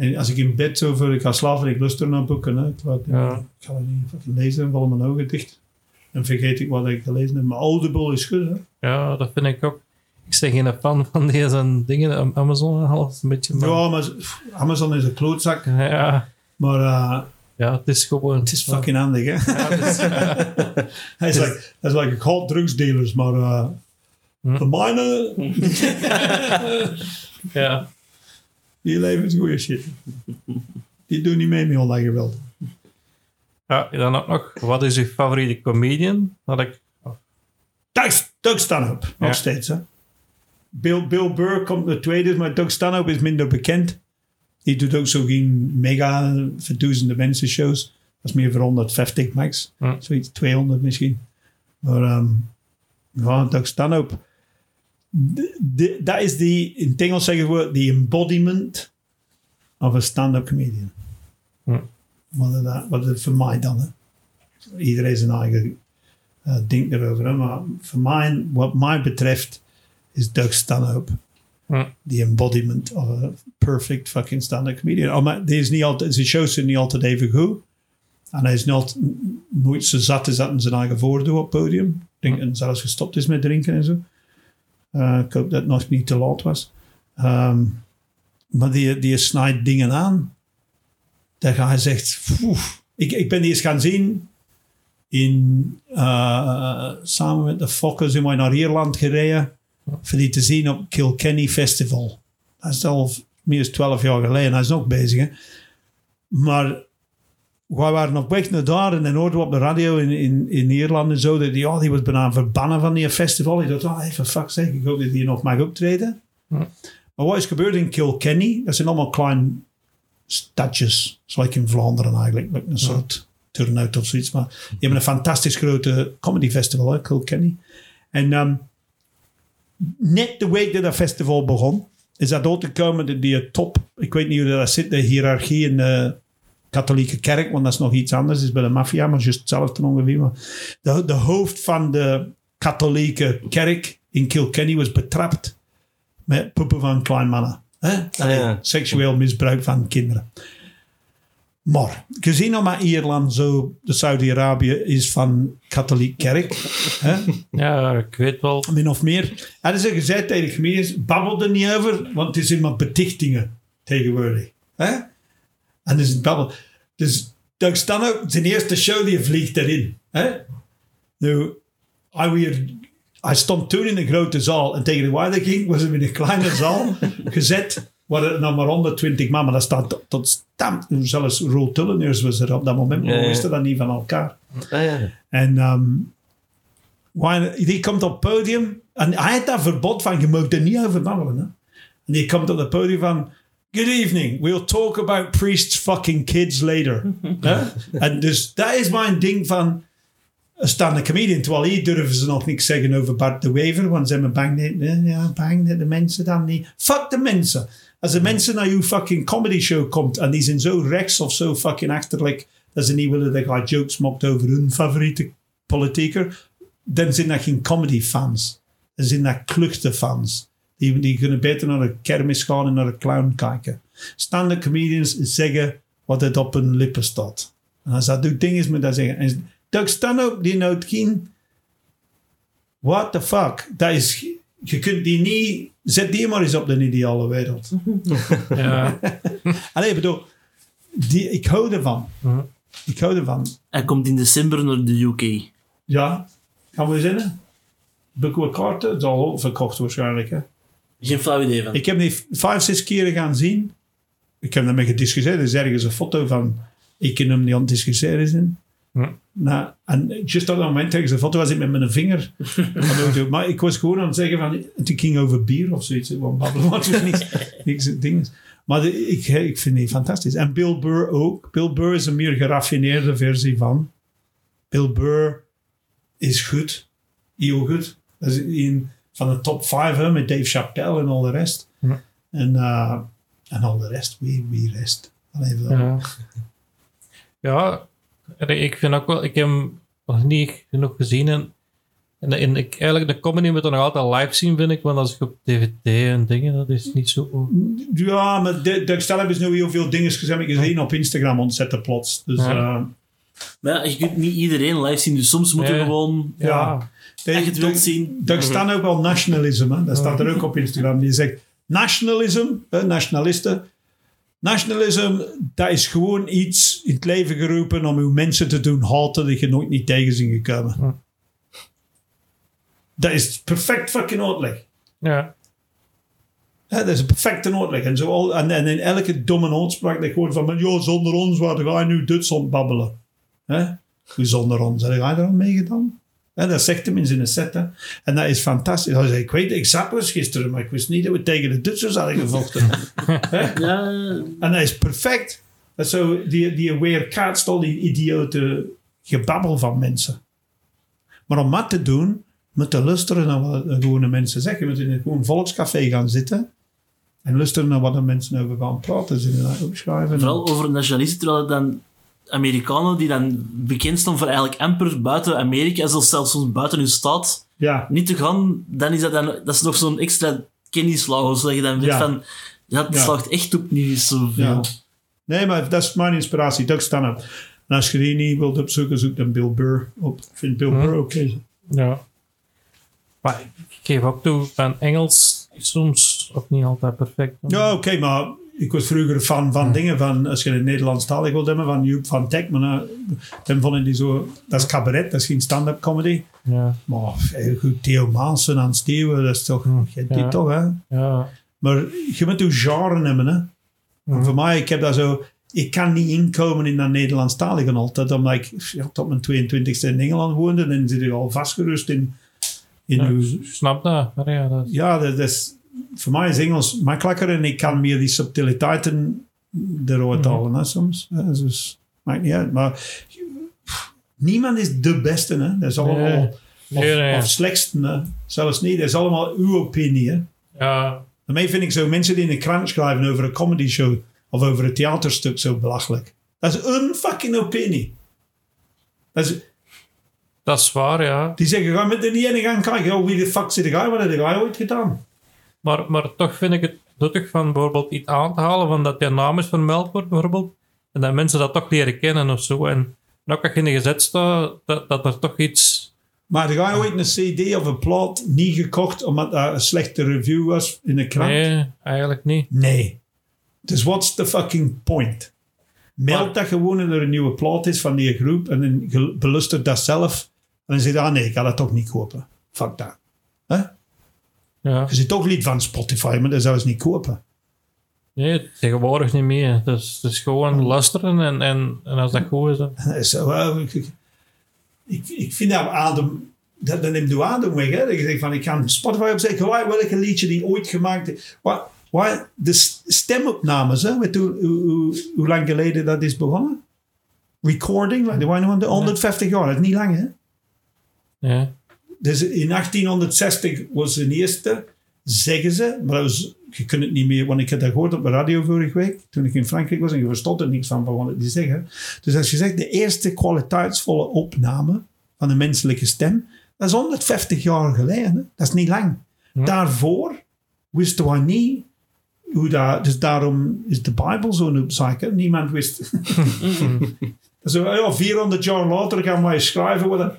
En als ik in bed zo voor ik ga slapen, ik luister naar boeken. Hè. Ik, laat- Ja. ik ga het niet lezen en vallen mijn ogen dicht. En vergeet ik wat ik gelezen heb. Maar Audible is goed. Hè. ja, dat vind ik ook. Ik ben geen fan van deze dingen, Am- Amazon een beetje. Maar, Ja, maar Amazon is een klootzak. ja, Maar eh, ja, het is gewoon... het is fucking handig. Hè. Ja, het is- [LAUGHS] Hij is like, hij is like ik haat drugsdealers, maar uh, Hm. de mijne, ja. Die leveren goede shit. Die doen niet mee met dat geweld. ja, dan ook nog, wat is uw favoriete comedian? Dat ik... Doug, Doug Stanhope, nog Ja. steeds. Hè? Bill, Bill Burr komt de tweede, maar Doug Stanhope is minder bekend. Die doet ook zo geen mega voor duizenden mensen shows. Dat is meer voor 150 max. Hm. Zoiets, 200 misschien. Maar ehm ja, Doug Stanhope. Dat is die, in het Engels zeggen we, the embodiment of a stand-up comedian. Hm. Wat is dat, wat is het voor mij dan? Hè? Iedereen zijn eigen eh, ding erover. Hè? Maar voor mij, wat mij betreft, is Doug Stanhope Hm. the embodiment of a perfect fucking stand-up comedian. Oh, maar die is niet altijd, zijn shows zijn niet altijd even goed. En hij is nooit, nooit zo zat is dat hij zijn eigen voordoet op het podium. Ik denk dat hij zelfs gestopt is met drinken en zo. Eh, ik hoop dat het nog niet te laat was. Ehm, maar die, die snijdt dingen aan. Dat hij zegt, ik, ik ben die eens gaan zien in, eh, samen met de Fokkers zijn wij naar Ierland gereden voor die te zien op Kilkenny Festival. Dat is al meer dan 12 jaar geleden. Hij is nog bezig. Maar wij waren op weg naar daar en dan hoorden we op de radio in, in, in Ierland en zo dat die, oh, die was bijna verbannen van die festival. Ik dacht, oh, even fuck zeg, ik hoop dat die nog mag optreden. Hm. Maar wat is gebeurd in Kilkenny? Dat zijn allemaal kleine stadjes, zoals in Vlaanderen eigenlijk, met een soort turnout of zoiets. Maar die hebben een fantastisch grote comedy festival, hè, Kilkenny. En ehm, net de week dat dat festival begon, is dat door te komen dat die top, ik weet niet hoe dat zit, de hiërarchie in de katholieke kerk, want dat is nog iets anders, dat is bij de maffia, maar juist hetzelfde ongeveer. Maar de, de hoofd van de katholieke kerk in Kilkenny was betrapt met poepen van klein mannen. Hè? Ah, ja. Seksueel misbruik van kinderen. Maar gezien al maar Ierland zo, de Saudi-Arabië is van katholiek kerk, hè? Ja, ik weet wel. min of meer. Hadden ze gezegd tegen de gemeente, babbel er niet over, want het is immer betichtingen tegenwoordig. Hè? En dus het babbel. Dus Doug Stanhope, zijn eerste show, die vliegt erin. Hè? Nu, hij, weer, hij stond toen in een grote zaal en tegen de waarde ging, was hij in een kleine zaal [LAUGHS] gezet. Waar er nog maar 120 man, maar dat staat tot, tot stam. Zelfs Roel Tulleners was er op dat moment, maar we wisten dat niet van elkaar. Ah, ja. En waar- die komt op het podium. En hij had dat verbod van, je mag er niet over babbelen. Hè? En die komt op het podium van... Good evening, we'll talk about priests fucking kids later. En dus dat is mijn ding van... een staande comedian. Terwijl hier durven ze nog niks zeggen over Bart de Wever. Want ze zijn bang dat, eh, ja, bang dat de mensen dan niet... Fuck de mensen. Als de mensen naar uw fucking comedy show komt en die zijn zo rechts of zo fucking achterlijk dat ze niet willen dat je jokes maakt over hun favoriete politieker, dan zijn dat geen comedy fans. Dan zijn dat kluchte fans. Die, die kunnen beter naar de kermis gaan en naar de clown kijken. Stand-up comedians zeggen wat het op hun lippen staat. En als dat doet dingen moet dat zeggen. En Doug stand-up, die geen... What the fuck? Dat is... Je kunt die niet... Zet die maar eens op de ideale wereld. [LAUGHS] Ja. [LAUGHS] Allee, ik bedoel... Die, ik hou ervan. Mhm. Ik hou ervan. Hij komt in december naar de UK. Ja, gaan we zinnen? Boeken we kaarten? Het is al verkocht waarschijnlijk. Hè? Geen flauw idee van. Ik heb die vijf, zes keren gaan zien. Ik heb daarmee gediscussieerd. Er is ergens een foto van ik en hem die aan het discussiëren zijn. Ja. Nou, en juist op dat moment tegen de foto was ik met mijn vinger. [LAUGHS] maar ik was gewoon aan het zeggen van... Het ging over bier of zoiets. Want babbelen was dus [LAUGHS] niks, niks. Maar de- ik, ik vind die fantastisch. En Bill Burr ook. Bill Burr is een meer geraffineerde versie van. Bill Burr is goed. Heel goed. Dat is een van de top 5 hè, met Dave Chappelle en al de rest. Ja. En, eh, en al de rest. Wie, wie rest? Wel. Ja. [LAUGHS] ja, ik vind ook wel, ik heb hem nog niet genoeg gezien. En, en, en ik, eigenlijk, de comedy moet er nog altijd live zien, vind ik. Want als ik op DVD en dingen, dat is niet zo. Ja, maar de, de stel hebben nu heel veel dingen gezegd. Ik gezien op Instagram ontzetten plots. Dus Ja. ja. Maar ja, je kunt niet iedereen live zien, dus soms moet je gewoon... ja. Je wilt zien... Daar staat ook wel nationalisme. Hè? Dat staat er ook op Instagram. Die zegt nationalism, hè, nationalisten. Nationalisme, dat is gewoon iets in het leven geroepen om uw mensen te doen haten die je nooit niet tegen zijn gekomen. Ja. Dat is perfect fucking uitleg. Ja, dat is een perfecte uitleg. En, zo al, en, en in elke domme uitspraak dat gewoon van, maar, joh, zonder ons, waar ga je nu Duitsland babbelen? Hè? Zonder ons? Heb jij er al meegedaan? Hè, dat zegt hem in zijn set. Hè? En dat is fantastisch. Hij zei, ik weet, ik zat was gisteren, maar ik wist niet dat we tegen de Duitsers hadden gevochten. [LAUGHS] Ja, en dat is perfect. Dat is zo, die, die aware kaatst al die idiote gebabbel van mensen. Maar om dat te doen, moet je luisteren naar wat de gewone mensen zeggen. Je moet in een gewoon volkscafé gaan zitten en luisteren naar wat de mensen over gaan praten. Ze dat opschrijven. vooral over nationalisten, terwijl het dan Amerikanen die dan bekend staan voor eigenlijk amper buiten Amerika, zelfs zelfs soms buiten hun staat, Ja, niet te gaan, dan is dat, dan, dat is nog zo'n extra kennislag, zodat je dan weet Ja. van, ja, het Ja. slaagt echt op niet zoveel. Ja. Nee, maar dat is mijn inspiratie. Doug Stanhope. En als je die niet wilt opzoeken, zoek dan Bill Burr op. Ik vind Bill Hm. Burr oké. ja. Maar ik geef ook toe, van Engels is soms ook niet altijd perfect. Ja, oké, maar ik was vroeger fan van dingen van, als je het Nederlandstalig wilt hebben, van Joep van Teck, maar nou, dan vond ik die zo, dat is cabaret, dat is geen stand-up comedy. Ja, Maar goed, Theo Maassen aan Steeuwen, dat is toch, je hebt die Ja. toch, hè? ja. Maar je moet je genre hebben, hè? En voor mij, ik heb dat zo, ik kan niet inkomen in dat Nederlandstalige altijd, omdat ik ja, tot mijn 22e in Engeland woonde, dan zit je al vastgerust in, in Ja, uw ik snap dat. Ja, dat is- ja, dat is, voor mij is Engels makkelijker en ik kan meer die subtiliteiten eruit halen hè, soms. Dus maakt niet uit. Maar pff, niemand is de beste. Hè. Dat is allemaal. Nee. Of, Nee, nee. of slechtste. Hè. Zelfs niet. Dat is allemaal uw opinie. Hè. ja, Daarmee vind ik zo mensen die in een krant schrijven over een comedy show of over een theaterstuk zo belachelijk. Dat is een fucking opinie. Dat is, dat is waar, ja. die zeggen, ga met de in gaan kijken. Oh, wie de fuck zit hij? Wat heb jij ooit gedaan? Maar, maar toch vind ik het nuttig van bijvoorbeeld iets aan te halen van dat is vermeld wordt, bijvoorbeeld. En dat mensen dat toch leren kennen of zo. En ook als je in de gezet staat, dat, dat er toch iets... Maar heb jij ooit een CD of een plaat niet gekocht omdat dat een slechte review was in een krant? Nee, eigenlijk niet. Nee. Dus what's the fucking point? Meld Maar- dat gewoon dat er een nieuwe plaat is van die groep en dan belustert dat zelf. En dan zeg je, ah nee, ik ga dat toch niet kopen. Fuck dat. Hè? Ja. Je zit toch lid van Spotify, maar dat zou ze niet kopen. Nee, tegenwoordig niet meer. Dus het is gewoon luisteren en, en, en als dat goed is, dan... [LAUGHS] Dat ik, ik, vind dat adem, dat, dat neemt de adem weg. Hè? Dat je zegt van, ik kan Spotify opzetten, welke liedje die ooit gemaakt is. Wat, wat, de stemopnames, hè? Weet hoe, hoe, hoe, hoe lang geleden dat is begonnen? Recording, like, de 150 jaar, dat is niet lang hè? Ja. Dus in 1860 was de eerste, zeggen ze, maar was, je kunt het niet meer, want ik heb dat gehoord op de radio vorige week, toen ik in Frankrijk was en je verstond er niks van, van wat die zeggen. Dus als je zegt de eerste kwaliteitsvolle opname van de menselijke stem, dat is 150 jaar geleden. hè. Dat is niet lang. Daarvoor wisten wij niet hoe dat, dus daarom is de Bijbel zo'n opzaken. Niemand wist. [LAUGHS] Zo, ja, 400 jaar later gaan wij schrijven wat.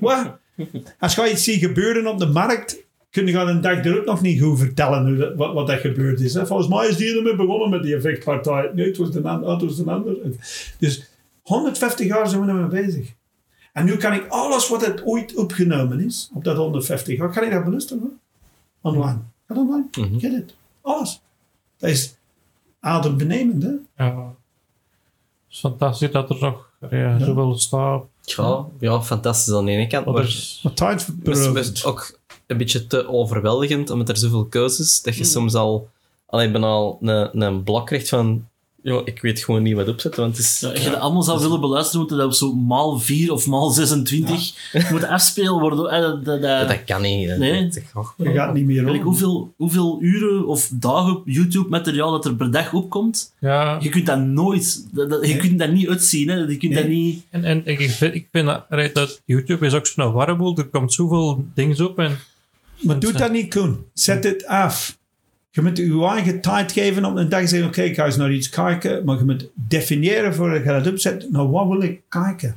Als je iets ziet gebeuren op de markt, kun je een dag erop nog niet goed vertellen hoe dat, wat, wat dat gebeurd is. Hè? Volgens mij is die ermee begonnen met die effectpartij. Nee, het was een ander. Het was een ander. Dus 150 jaar zijn we ermee bezig. En nu kan ik alles wat het ooit opgenomen is, op dat 150 jaar, kan ik dat beluisteren. Online. Ga online. Get it. Alles. Dat is adembenemend, hè? ja. Het is fantastisch dat er nog ja, zoveel staat. Ja, ja, fantastisch aan de ene kant, maar tijd het is best ook een beetje te overweldigend, omdat er zoveel keuzes, dat je soms al, al ik ben al een, een blok krijgt van, joh, ik weet gewoon niet wat opzetten, want het is... Ja, als je dat allemaal zou willen beluisteren, moeten dat op zo maal 4 of maal 26 moet afspelen worden. Eh, dat, dat, dat- dat kan niet. Dat, Nee. Je gaat niet meer om. hoeveel, hoeveel uren of dagen YouTube-materiaal dat er per dag opkomt? Ja, Je kunt dat nooit... Dat, dat- je kunt dat niet uitzien. Hè. Je kunt dat niet... en, en ik, vind, ik vind dat, YouTube is ook zo'n warreboel. Er komt zoveel dingen op en Maar doe dat niet, Koen. Zet het af. Je moet je eigen tijd geven om een dag te zeggen, oké, ik ga eens naar iets kijken. Maar je moet definiëren voordat je dat opzet, nou, wat wil ik kijken?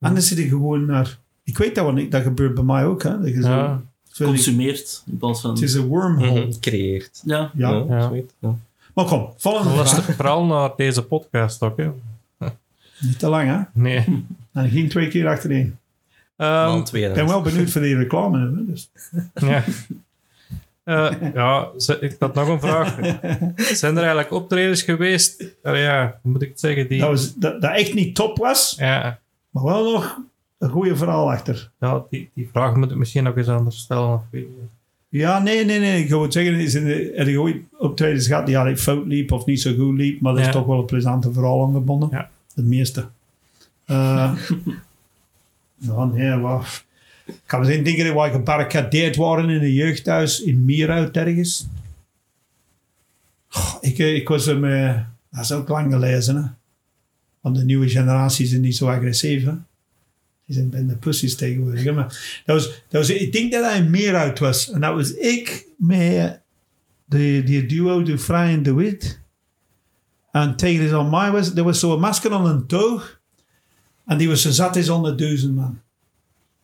Anders zit je gewoon naar... Ik weet dat wel niet, dat gebeurt bij mij ook. Hè? Dat je Ja. zo consumeert. In plaats van... het is een wormhole. Mhm, creëert. Ja. Ja. Ja, Ja. zoiets, ja. Maar kom, volgende vraag. luister vooral naar deze podcast ook. Hè. Niet te lang, hè? Nee. En geen twee keer achterin. Ehm. Ik ben wel benieuwd voor die reclame. Hè? Dus. ja. Eh, ja, ik had nog een vraag. [LAUGHS] Zijn er eigenlijk optredens geweest? ja, hoe moet ik het zeggen? Die, Dat, was, dat, dat echt niet top was, ja, maar wel nog een goede verhaal achter. ja, die, die vraag moet ik misschien nog eens anders stellen. Of. Ja, nee, nee, nee. Ik wil zeggen, is heb je ooit optredens gehad die eigenlijk fout liep of niet zo goed liep, maar er is toch wel een plezante verhaal aan gebonden. Ja. De meeste. Eh [LAUGHS] ja, nee, wat. Ik kan me denken dat wij gebarricadeerd waren in een jeugdhuis in Mierhout ergens. Ik, eh, ik was er met, dat is ook lang gelezen, hè. Want de nieuwe generatie zijn niet zo agressief, hè. Die zijn bij de pussies tegenwoordig. dat was, dat was, ik denk dat hij een Meerhout was. En dat was ik met de, die duo, de Vrij en de Wit. En tegen is aan was, er was zo'n masker aan een toog. En die was zo zat is onder duizend man.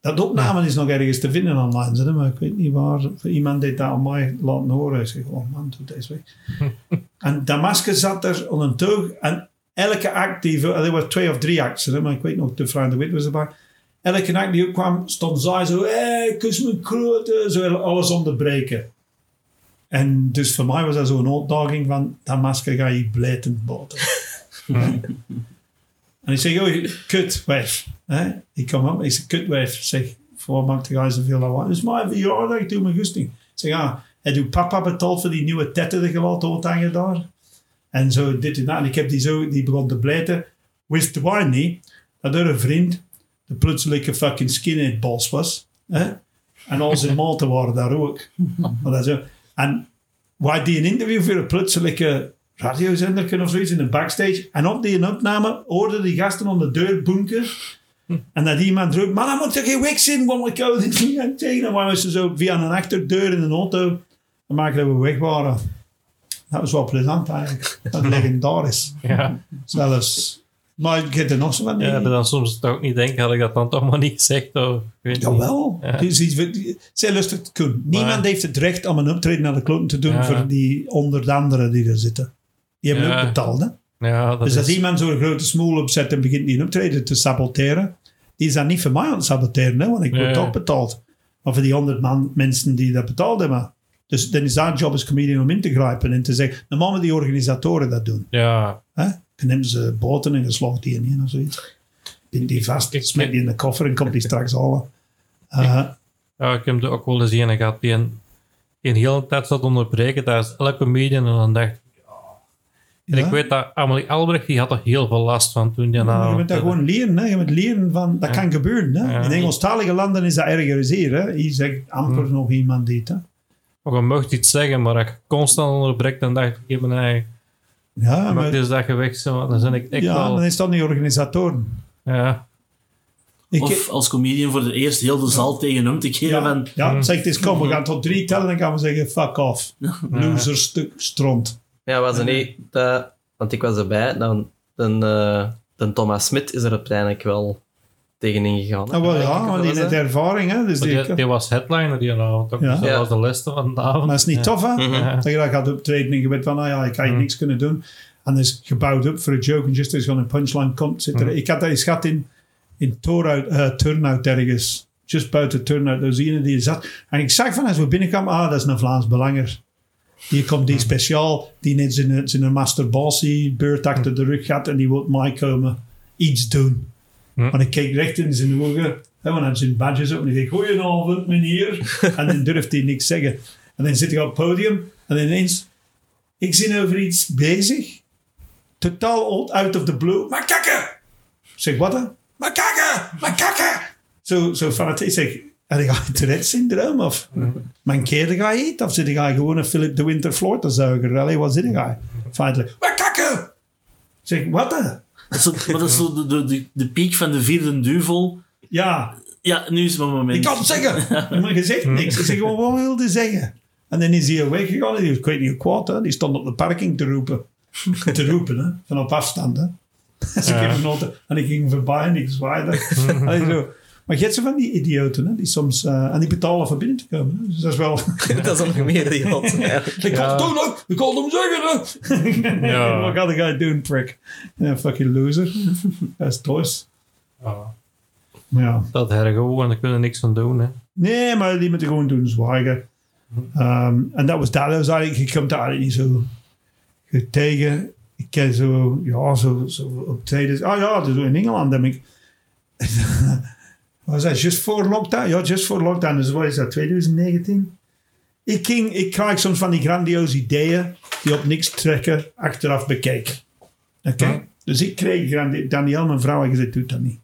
Dat opname is nog ergens te vinden online, hè, maar ik weet niet waar. Iemand deed dat aan mij laten horen. Ik zeg, oh man, doe deze weg. [LAUGHS] en dat masker zat er aan een toog. En elke act, die, er waren twee of drie acts, hè, maar ik weet nog, de en de Wit was erbij. Elke act die opkwam, stond zij zo, hé, hey, kus me kroten, zo alles onderbreken. En dus voor mij was dat zo'n uitdaging van, dat masker ga je blijtend boten. [LAUGHS] [LAUGHS] en ik zeg, oh, kut. Hè? Ik kom op, ik zeg, kut, wijf. Ik zeg, voor maakt de guy zoveel lawaai? Dus mijn verjaardag, ik doe mijn goesting. Ik zeg, ja, hij doet papa betaald voor die nieuwe tetten die je laat uithangen daar. En zo dit en dat. En ik heb die zo, die begon te blijten. Wist de waar niet, dat er een vriend de plotselinge fucking skinhead boss was. Hè? En al zijn maten waren daar ook. [LAUGHS] Maar dat zo. En wij die een interview voor een plotselinge radiozender of zoiets in de backstage. En op die opname hoorden die gasten om de deur bunker. En dat iemand roept, man, hij moet er geen wiks in, want ik hou dit niet aan tegen. En wij moesten zo via een achterdeur in een auto maken dat we weg waren. Dat was wel plezant eigenlijk. Dat is legendarisch. Ja, Zelfs. Maar ik heb er nog zo van. ja, maar dan soms toch ook niet denken, had ik dat dan toch maar niet gezegd? Of, weet. Jawel. Ja. Zij lustig te kunnen. Niemand Maar- heeft het recht om een optreden naar de kloten te doen Ja. voor die onder de anderen die er zitten. Die hebben Ja. ook betaald. Hè? Ja, dat Dus is, als iemand zo'n grote smoel opzet en begint die optreden te saboteren, die is dat niet voor mij aan het saboteren, hè? want ik word toch betaald. Maar voor die honderd man mensen die dat betaald hebben. Dus dan is dat job als comedian om in te grijpen en te zeggen, normaal moeten die organisatoren dat doen. ja, Hè? Dan nemen ze boten en geslacht die in of zoiets. Bind die vast, smet die in de koffer en komt die straks halen. Eh, ja, ik heb er ook wel eens een gehad die een, een hele tijd zat onderbreken. Dat is elke comedian en dan dacht En Ja. ik weet dat Amelie Albrecht, die had er heel veel last van toen die Maar je nou... moet dat gewoon leren. Hè? Je moet leren van, dat kan gebeuren. Hè? Ja. In Engelstalige landen is dat erger als hier. Hè? Hier zegt amper Hm. nog iemand dit. Hè? Maar je mocht iets zeggen, maar als je constant onderbreekt, dan dacht ik, ik heb mijn eigen... Ja, Maar dus dat je weg zo, dan zijn ik echt ja, wel... dan is dat niet organisatoren. Ja, Ik, Of als comedian voor de eerst heel de zaal tegen hem te keren ja, van... ja, zeg het eens, kom, we gaan tot drie tellen en gaan we zeggen, fuck off. Loser stuk stront. Ja, was er niet... Dat, want ik was erbij. Dan, dan, eh, dan Thomas Smit is er uiteindelijk wel tegenin gegaan. Ah, wel, ja, wel die heeft ervaring. Hè? Dus die, die, die was headliner die avond ook. Ja. Dus dat Ja. was de les van de avond. maar dat is niet Ja. tof, hè? Mhm. Dat je dat gaat optreden en je weet van, nou ja, ik kan je Mm. niks kunnen doen. En dat is gebouwd op voor een joke. En just als een punchline komt, zit er... Mm. Ik had dat eens gehad in, in Torhout, eh, Turnhout ergens. Just buiten Turnhout. Daar zie je die zat. En ik zag van, als we binnenkwamen, ah, dat is een Vlaams belanger. Hier komt die speciaal, die net zijn, zijn masturbatie beurt achter de rug gaat en die wil mij komen iets doen. En ik keek recht in zijn ogen, hè, want hij had zijn badges op en ik zei, goedenavond meneer. [LAUGHS] en dan durft hij niks zeggen. En dan zit hij op het podium en ineens, ik zit over iets bezig, totaal out of the blue, maar kakken! Ik zeg, wat dan? Maar kakken! Maar kakken! Zo, zo van het, ik zeg, heb je Tourette-syndroom of mankeerde jij iets? Of zit jij gewoon een Philip de Winter Flortenzuiger? Allee, wat zit jij? Feitelijk, maar kakken! Ik zeg, wat dan? Dat is zo, maar dat is zo de, de, de, de piek van de vierde duvel. Ja, Ja, nu is mijn moment. ik kan het zeggen. [LAUGHS] Maar je zegt niks. Ik zeg gewoon, wat wilde zeggen? En dan is hij weggegaan. Ik weet niet hoe kwaad, hè. die stond op de parking te roepen. te roepen, hè. van op afstand. Hè. [LAUGHS] Dus ik Ja. heb genoten. En ik ging voorbij en ik zwaaide. [LAUGHS] Allee, zo. Maar je hebt zo van die idioten, hè, die soms... eh, en die betalen voor binnen te komen. Hè. Dus dat is wel... [LAUGHS] dat is nog meer idioot. [LAUGHS] ik kan Ja. het doen, hè. Ik kan hem zeggen, hè. [LAUGHS] Ja. Wat ga jij doen, prick? Ja, fucking loser. dat is toos. Ja. Ja. Dat her gewoon, daar kunnen we niks van doen. Hè. Nee, maar die moeten gewoon doen zwijgen. Ehm, en dat was dat. Dat was eigenlijk, je komt daar niet zo goed tegen. Ik ken zo, ja, zo, zo optreden. Ah ja, dus in Engeland heb ik. Was dat just voor lockdown? Ja, just voor lockdown. Dus wat is dat, 2019? Ik, ging, ik krijg soms van die grandioze ideeën die op niks trekken, achteraf bekijken. Oké? Ja. Dus ik kreeg, Daniel, mijn vrouw, had gezegd, doe dat niet.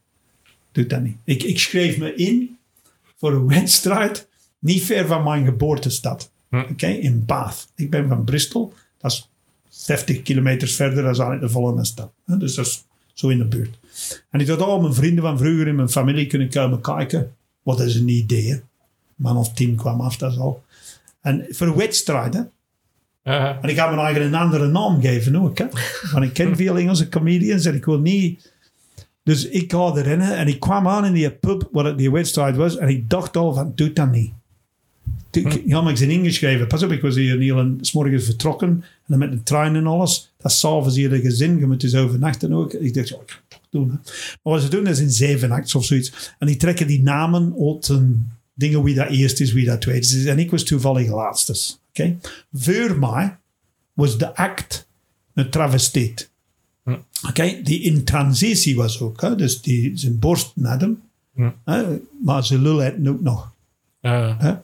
Doe dat niet. Ik, ik schreef me in voor een wedstrijd niet ver van mijn geboortestad. Hm. Oké, in Bath. Ik ben van Bristol. Dat is 50 kilometer verder dan eigenlijk de volgende stad. Dus dat is zo in de buurt. En ik had al mijn vrienden van vroeger in mijn familie kunnen komen kijken. Wat is een idee? man of tien kwam af, dat is al. En voor een wedstrijd, hè. Ja. En ik ga me eigenlijk een andere naam geven ook. Hè? Want ik ken [LAUGHS] veel Engelse comedians en ik wil niet... Dus ik ga erin en ik kwam aan in die pub waar het die wedstrijd was en ik dacht al van, doe dat niet. Ja, maar ik ben ingeschreven. Pas op, ik was hier heel een, morgens vertrokken en dan met de trein en alles. Dat is s'avonds hier de gezin, je moet dus overnachten ook. Ik dacht, ja, ik ga het toch doen. Hè. Maar wat ze doen is in zeven acts of zoiets. En die trekken die namen uit een dingen wie dat eerst is, wie dat tweede is. En ik was toevallig laatste. Oké? Voor mij was de act een travestiet. Hm. Oké? Die in transitie was ook. Hè? Dus die, zijn borst had hem. Hm. Maar zijn lul had hem ook nog. Ja.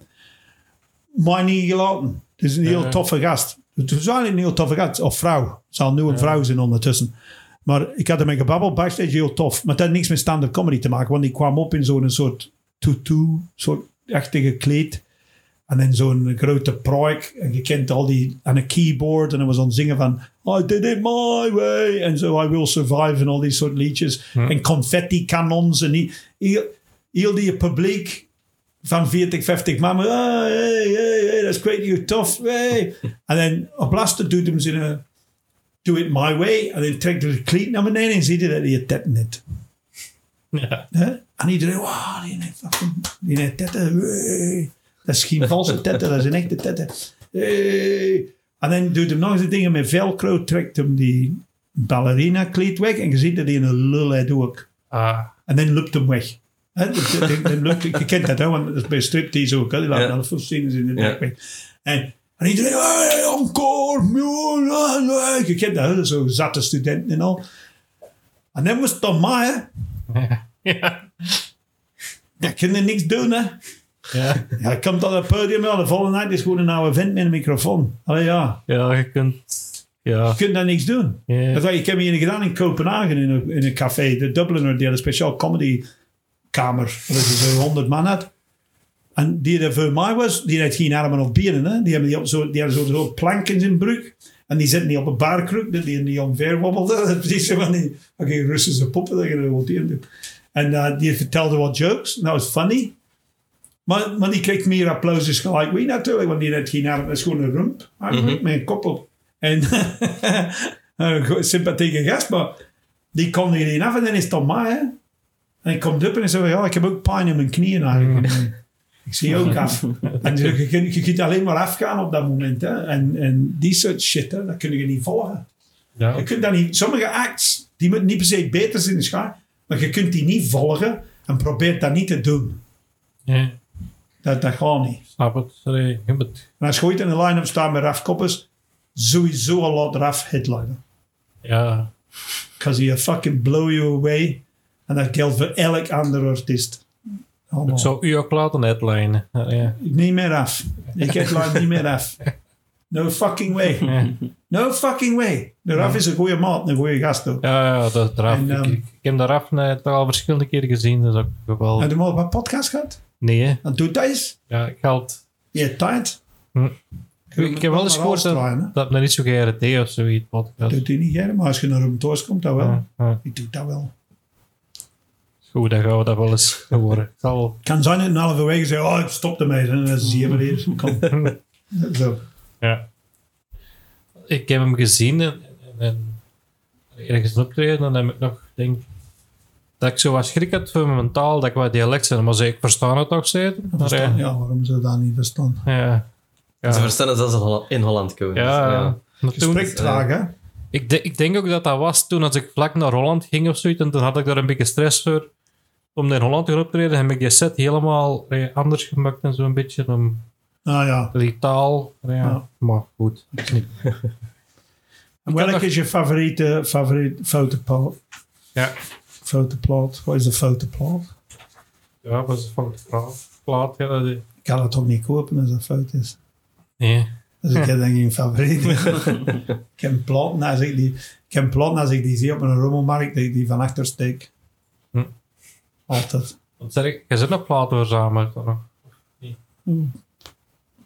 Niet gelaten. Het is een heel toffe gast. Het was eigenlijk een heel toffe gast. Of vrouw. Het zal nu een vrouw zijn ondertussen. Maar ik had ermee gebabbeld. Backstage heel tof. Maar dat had niks met stand-up comedy te maken. Want die kwam op in zo'n soort tutu. soort achtige kleed. En in zo'n grote pruik. En je kent al die... aan een keyboard. En dan was aan het zingen van... I did it my way. En zo I will survive. En al die soort liedjes. En confetti kanons. En heel, heel die publiek van 40, 50 man. Ah, hey, hey, hey, dat is weet niet hoe tof. Hey. [LAUGHS] En dan op laatste doet hem zijn do it my way. En dan trekt hij de kleed naar beneden en ziet hij dat hij het tetten heeft. Ja. En iedereen, wow, die heeft fucking, die heeft tetten. Hey. Dat is geen valse [LAUGHS] tetten, dat is een echte tetten. Hey. En dan doet hem nog eens dingen met velcro, trekt hem die ballerina kleed weg en je ziet dat hij een lul heeft ook. Ah. En dan loopt hem weg. Dat- dan loopt- je kent dat, hè, want dat is bij striptease ook. Hè, die laten Ja. alle veel scenes in de nek weg. En, en iedereen, hey, encore, miljoen, je kent dat, hè, zo zatte studenten en al. En dan was mij, hè. Ja. Ja, kun je niks doen, hè. Ja. Ja, komt op het podium, ja, de volgende nacht is gewoon een oude vent met een microfoon. Allee, ja. ja, je kunt Ja. Je kunt daar niks doen. Ja. Dat, ik heb hier gedaan in Kopenhagen in een, in een café. De Dubliner, die had een speciaal comedykamer. Dat je zo 100 man had. En die er voor mij was, die had geen armen of benen. Hè? Die, hebben die, zo, die hadden zo, zo planken in zijn broek. En die zitten niet op een barkruk, dat die niet omver wobbelde. [LAUGHS] Dat is precies zo van die okay, Russische poppen dat je wat in. En eh, die vertelde wat jokes. Dat was funny. Maar, maar die kreeg meer applaus gelijk wie natuurlijk, want die had geen arm. Dat is gewoon een rump. eigenlijk, Met een kop op. En [LAUGHS] een go- sympathieke gast, maar die kon er niet af en dan is het aan mij. Hè? En ik kom op en ik zeg, ja, ik heb ook pijn in mijn knieën eigenlijk. Ik zie ook af. En je, je, kunt- je kunt alleen maar afgaan op dat moment. Hè? En, en die soort shit, hè, dat kun je niet volgen. Ja. Je kunt dat niet, sommige acts, die moeten niet per se beter zijn in de schaar, maar je kunt die niet volgen en probeert dat niet te doen. Ja. Dat, dat gaat niet. Snap het. Sorry. Moet- En als je ooit in de line-up staat met Raf Koppers, sowieso al laat Raf headliner. Ja. Because he'll fucking blow you away. En dat geldt voor elk andere artiest. Allemaal. Ik zou u ook laten headlinen. Ja. Niet meer af. Ik headline niet meer af. No fucking way. No fucking way. De Raf is een goede maat, een goede gast ook. Ja, ja, dat. En, ehm, ik, ik heb daar af net al verschillende keren gezien. Dat is ook geweldig. Heb je hem al op een podcast gehad? Nee, hè. Dan doet dat eens. Ja, geld. Je hebt tijd. Hm. Ik heb wel eens gehoord dat, hè. dat men niet zo GRT of zoiets podcast. doet hij niet, Gerrit, maar als je naar hem thuis komt, dat wel. Ja, ja. Ik doe dat wel. Goed, dan gaan we dat wel eens horen. Ik zal... kan zijn dat een halve week zeggen, oh, ik stop ermee. En dan zie je maar hier. Kom. [LAUGHS] Zo. Ja. Ik heb hem gezien en, en, en ergens optreden en dan heb ik nog denk dat ik zo wat schrik had voor mijn taal, dat ik wat dialect zijn, maar zei, ik verstaan het toch zeker? Maar, Verstaan. ja, Ja, waarom je dat niet verstaan? ja, ja, Ze verstaan het als ze in Holland- komen. ja, Dus, ja. Toen- traag, hè? ik, de- ik denk ook dat dat was toen als ik vlak naar Holland ging of zoiets, en toen had ik daar een beetje stress voor om naar Holland te gaan optreden, heb ik die set helemaal eh, anders gemaakt en zo'n beetje om Nou ja. die taal, ja, Ja. maar goed. En welke is je favoriete, favoriete fotoplaat? Ja, Fotoplaat? Wat is de fotoplaat? ja, was het van de plaat, plaat ja, dat is- Ik kan het toch niet kopen als dat fout is. nee. Dus [LAUGHS] ik heb dan geen favoriet. ik heb platen als ik die, ik heb platen als ik die zie op een rommelmarkt, dat ik die van achter steek. Altijd. Wat zeg ik? Je zit nog platen verzameld dan nog.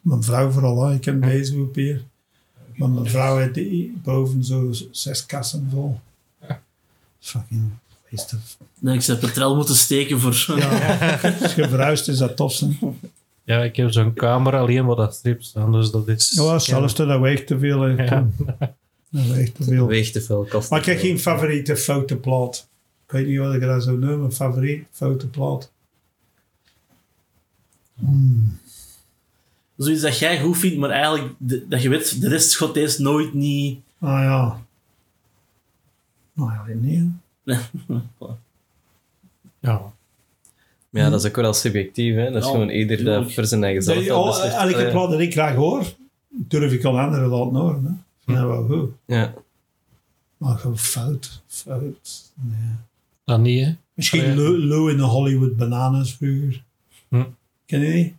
Mijn vrouw vooral, hè. ik heb deze op hier. Maar mijn vrouw heeft die boven zo zes kassen vol. Fucking waste of... Dan ik ze petrol moeten steken voor... Ja, [LAUGHS] als je verhuist is dat tof. hè. Ja, ik heb zo'n kamer alleen maar dat strip staan, dus dat is... Ja, zelfs dat weegt te veel. hè. Ja. Dat weegt te veel. Weegt te veel, kost Maar ik heb geen favoriete fotoplaat. Ik weet niet wat ik dat zou noemen. Favoriet fotoplaat. Zoiets dat jij goed vindt, maar eigenlijk de- dat je weet, de rest gaat deze nooit niet... Ah ja. Nou ja, weet niet. hè. [LAUGHS] Ja. Maar ja, dat is ook wel subjectief. Hè? Dat is Ja, gewoon ieder dat tuurlijk. voor zijn eigen zelf Nee, wel oh, elke Allee, plaat dat ik graag hoor, durf ik al anderen laten horen. Hè. Vind dat wel goed. Ja. Maar gewoon fout. Fout. Nee. Dat niet, hè? Misschien Ah, ja. Lou Lou in de Hollywood Bananas vroeger. Hm. Ken je die?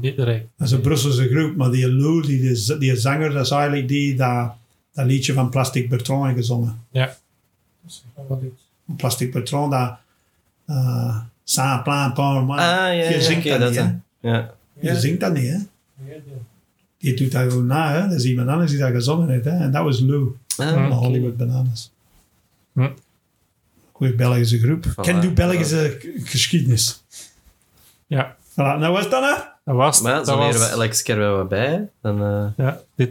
Niet direct. Dat is een Brusselse groep, maar die Lou, die, die, die zanger, dat is eigenlijk die dat, dat liedje van Plastic Bertrand heeft gezongen. Ja. Plastic Bertrand, dat... Uh, Saint plein par moi. Ah, ja, je ja, zingt oké, dat, dat niet, hè? ja. Je zingt dat niet, hè? Die doet dat gewoon na, hè? Dat is iemand anders die dat gezongen heeft, hè? En dat was Lou, Ah, van Hm. Hollywood Bananas. Hm. Goeie Belgische groep. Voilà. Ken je Belgische geschiedenis? Ja, Voilà, nou was dat, hè? dat was Maar dat zo was, leren we elke keer wel wat bij. Dan, eh, ja, dit,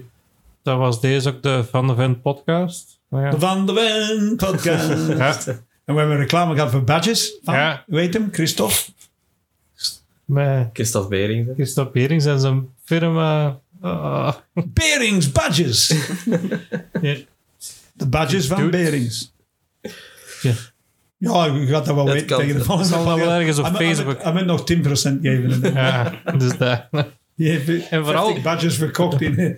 dat was deze ook de Van de Vent podcast. Nou ja. De Van de Ven podcast. [LAUGHS] Ja, En we hebben reclame gehad voor badges. Van, Ja. Heet hem? Christophe. met Christophe Berings. hè. Christophe Berings en zijn firma. ah, [LAUGHS] Berings Badges. ja. De badges van Dude. Berings. Ja. Ja, je gaat dat wel Dat weten kan. tegen de Dat volgende zal wel podcast. ergens op Facebook. Hij moet nog 10% geven. ja, dus. Die heeft En vooral- 50 badges verkocht in eh,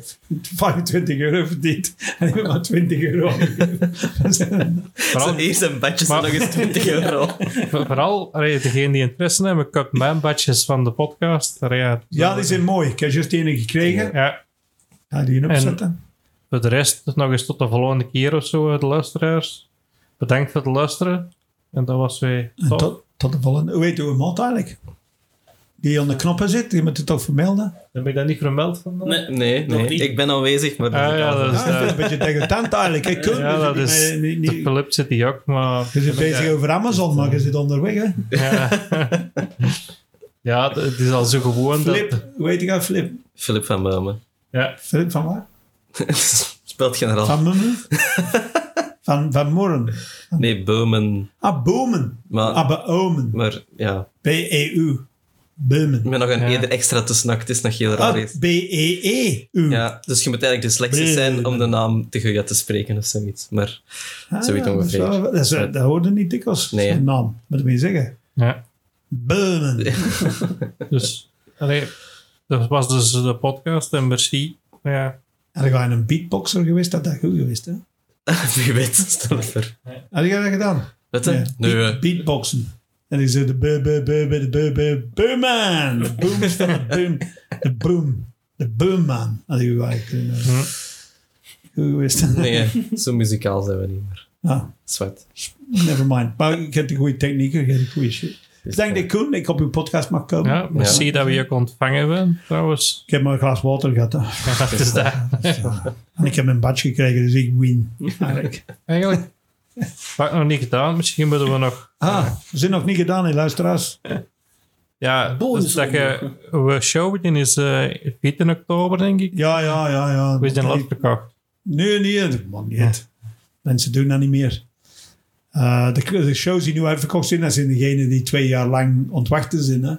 25 euro verdiend. En ik heb maar 20 euro. Vooral, Zo eerst een badje Maar- nog eens 20 euro. [LAUGHS] vooral allee, degene die interesse hebben, ik heb mijn badges van de podcast. Allee, Ja, ja, die zijn mooi. Ik heb juist die ene gekregen. Ja, Ja, die opzetten. voor de rest, nog eens tot de volgende keer of zo, de luisteraars. Bedankt voor het luisteren. En dat was top. tot, tot de volgende. Hoe heet uw mot eigenlijk? Die aan de knoppen zit, die moet het toch vermelden? Heb ik dat niet vermeld vandaag? Nee, Nee, nee. Ik ben aanwezig, maar dat Ah, ja, dat is- Ja, is een beetje degoutant eigenlijk. Ik kun, [LAUGHS] Ja, dat is... niet, niet, niet- Philip zit die ook, maar... je zit bezig over Amazon, maar je zit onderweg. Hè? Ja. ja, het is al zo gewoon dat... Flip, hoe heet ik Flip? Philip van Beumen. Ja, Flip van waar? [LAUGHS] Speelt generaal. Van? [LAUGHS] van, van Morren. Nee, Beumen. Ah, Bomen. Maar, Ah, Beomen. maar ja, B-E-U. Beumen. met nog een Ja. eerder extra tussen. Het is nog heel raar. Ah. B-E-E-U. Ja, dus je moet eigenlijk dyslexisch zijn om de naam te goed te spreken of zoiets. Maar Ah, zoiets dat is ongeveer. wel- Dat, is, dat hoorde niet dikwijls. Nee? Zijn naam, moet ik zeggen. ja. Beumen. [LAUGHS] Dus... Allee, dat was dus de podcast en merci. Ja, Had je een beatboxer geweest, dat dat goed geweest, hè? [LAUGHS] wie weet, je voor. Had je dat gedaan? Je? Ja. Nee, Beat- eh, beatboxen. En ik zei de bu bu bu bu de bu bu boomman. De boom is van de boom. De boom. De boomman. Had ik eigenlijk kunnen. Hm. Goed geweest. nee, zo muzikaal zijn we niet meer. Ah, Zwart. never mind. Maar ik heb de goede technieken, ik heb de goede shit. Ik denk dat Koen, ik op uw podcast mag komen. ja merci Ja. dat we je ook ontvangen hebben, trouwens. Ik heb maar een glas water gehad. Hè. [LAUGHS] Ja, het is dat. En ik heb mijn badge gekregen, dus ik win. Eigenlijk. Eigenlijk, wat ik nog niet gedaan, misschien moeten we nog... Ah, we zijn nog niet gedaan, hè, luisteraars. Ja, dus dat je... We show in is eh 14 oktober, denk ik. Ja, ja, ja. ja. We zijn al verkocht. Nee, nee, mag niet. Mensen doen dat niet meer. Eh, de, de shows die nu uitverkocht zijn, dat zijn degenen die twee jaar lang ontwachten zijn. Hè?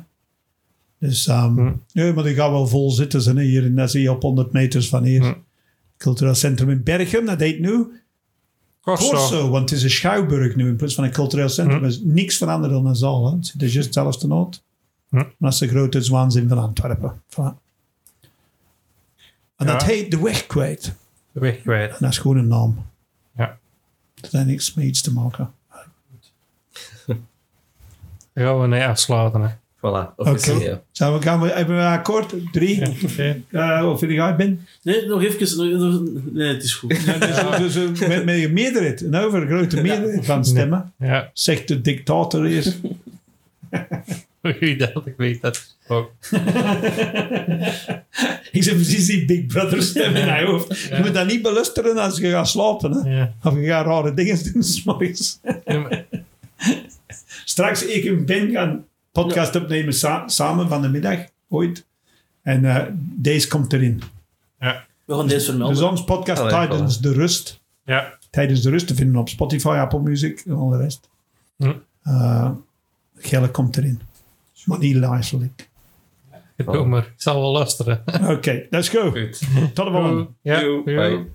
Dus ehm, Hm. nee, maar die gaan wel vol zitten. Zijn, hè. hier in, dat zie je op 100 meters van hier. Hm. Cultureel Centrum in Berchem, dat heet nu Corso. Corso, want het is een schouwburg nu in plaats van een cultureel centrum. Hm. Er is niks veranderd dan een zaal. Hè. Het er juist hetzelfde nood. Maar dat is de grote zwaanzin van Antwerpen. Voilà. En dat heet De Weg Kwijt. De weg kwijt. En dat is gewoon een naam. Ja. Dat heeft niks mee iets te maken. Dan [LAUGHS] gaan we nee afsluiten. Hè. Voilà, officieel. Oké. ja. Zijn we, gaan we, hebben we akkoord? Drie? Ja. Eh, of vind ik uit ben? Nee, nog even. nog- nog- Nee, het is goed. Dus, dus, eh, met, met een meerderheid. Een overgrote meerderheid van stemmen. Ja, Zegt de dictator hier. [LAUGHS] wie dat, ik weet dat ook. [LAUGHS] ik zeg precies die Big Brother stem in mijn hoofd. Je moet dat niet beluisteren als je gaat slapen. Hè? Ja. Of je gaat rare dingen [LAUGHS] doen s'morgens. Maar- Straks ik en Ben gaan podcast opnemen sa- samen van de middag. Ooit. En eh, deze komt erin. ja. We gaan deze vermelden. Dus ons podcast Allee, tijdens de rust. ja. Tijdens de rust te vinden op Spotify, Apple Music en al de rest. Hm. Eh, Gelle komt erin. Maar niet lijstelijk. Doe maar. Ik zal wel luisteren. Oké, let's go. Goed. Tot de volgende. Ja. Bye.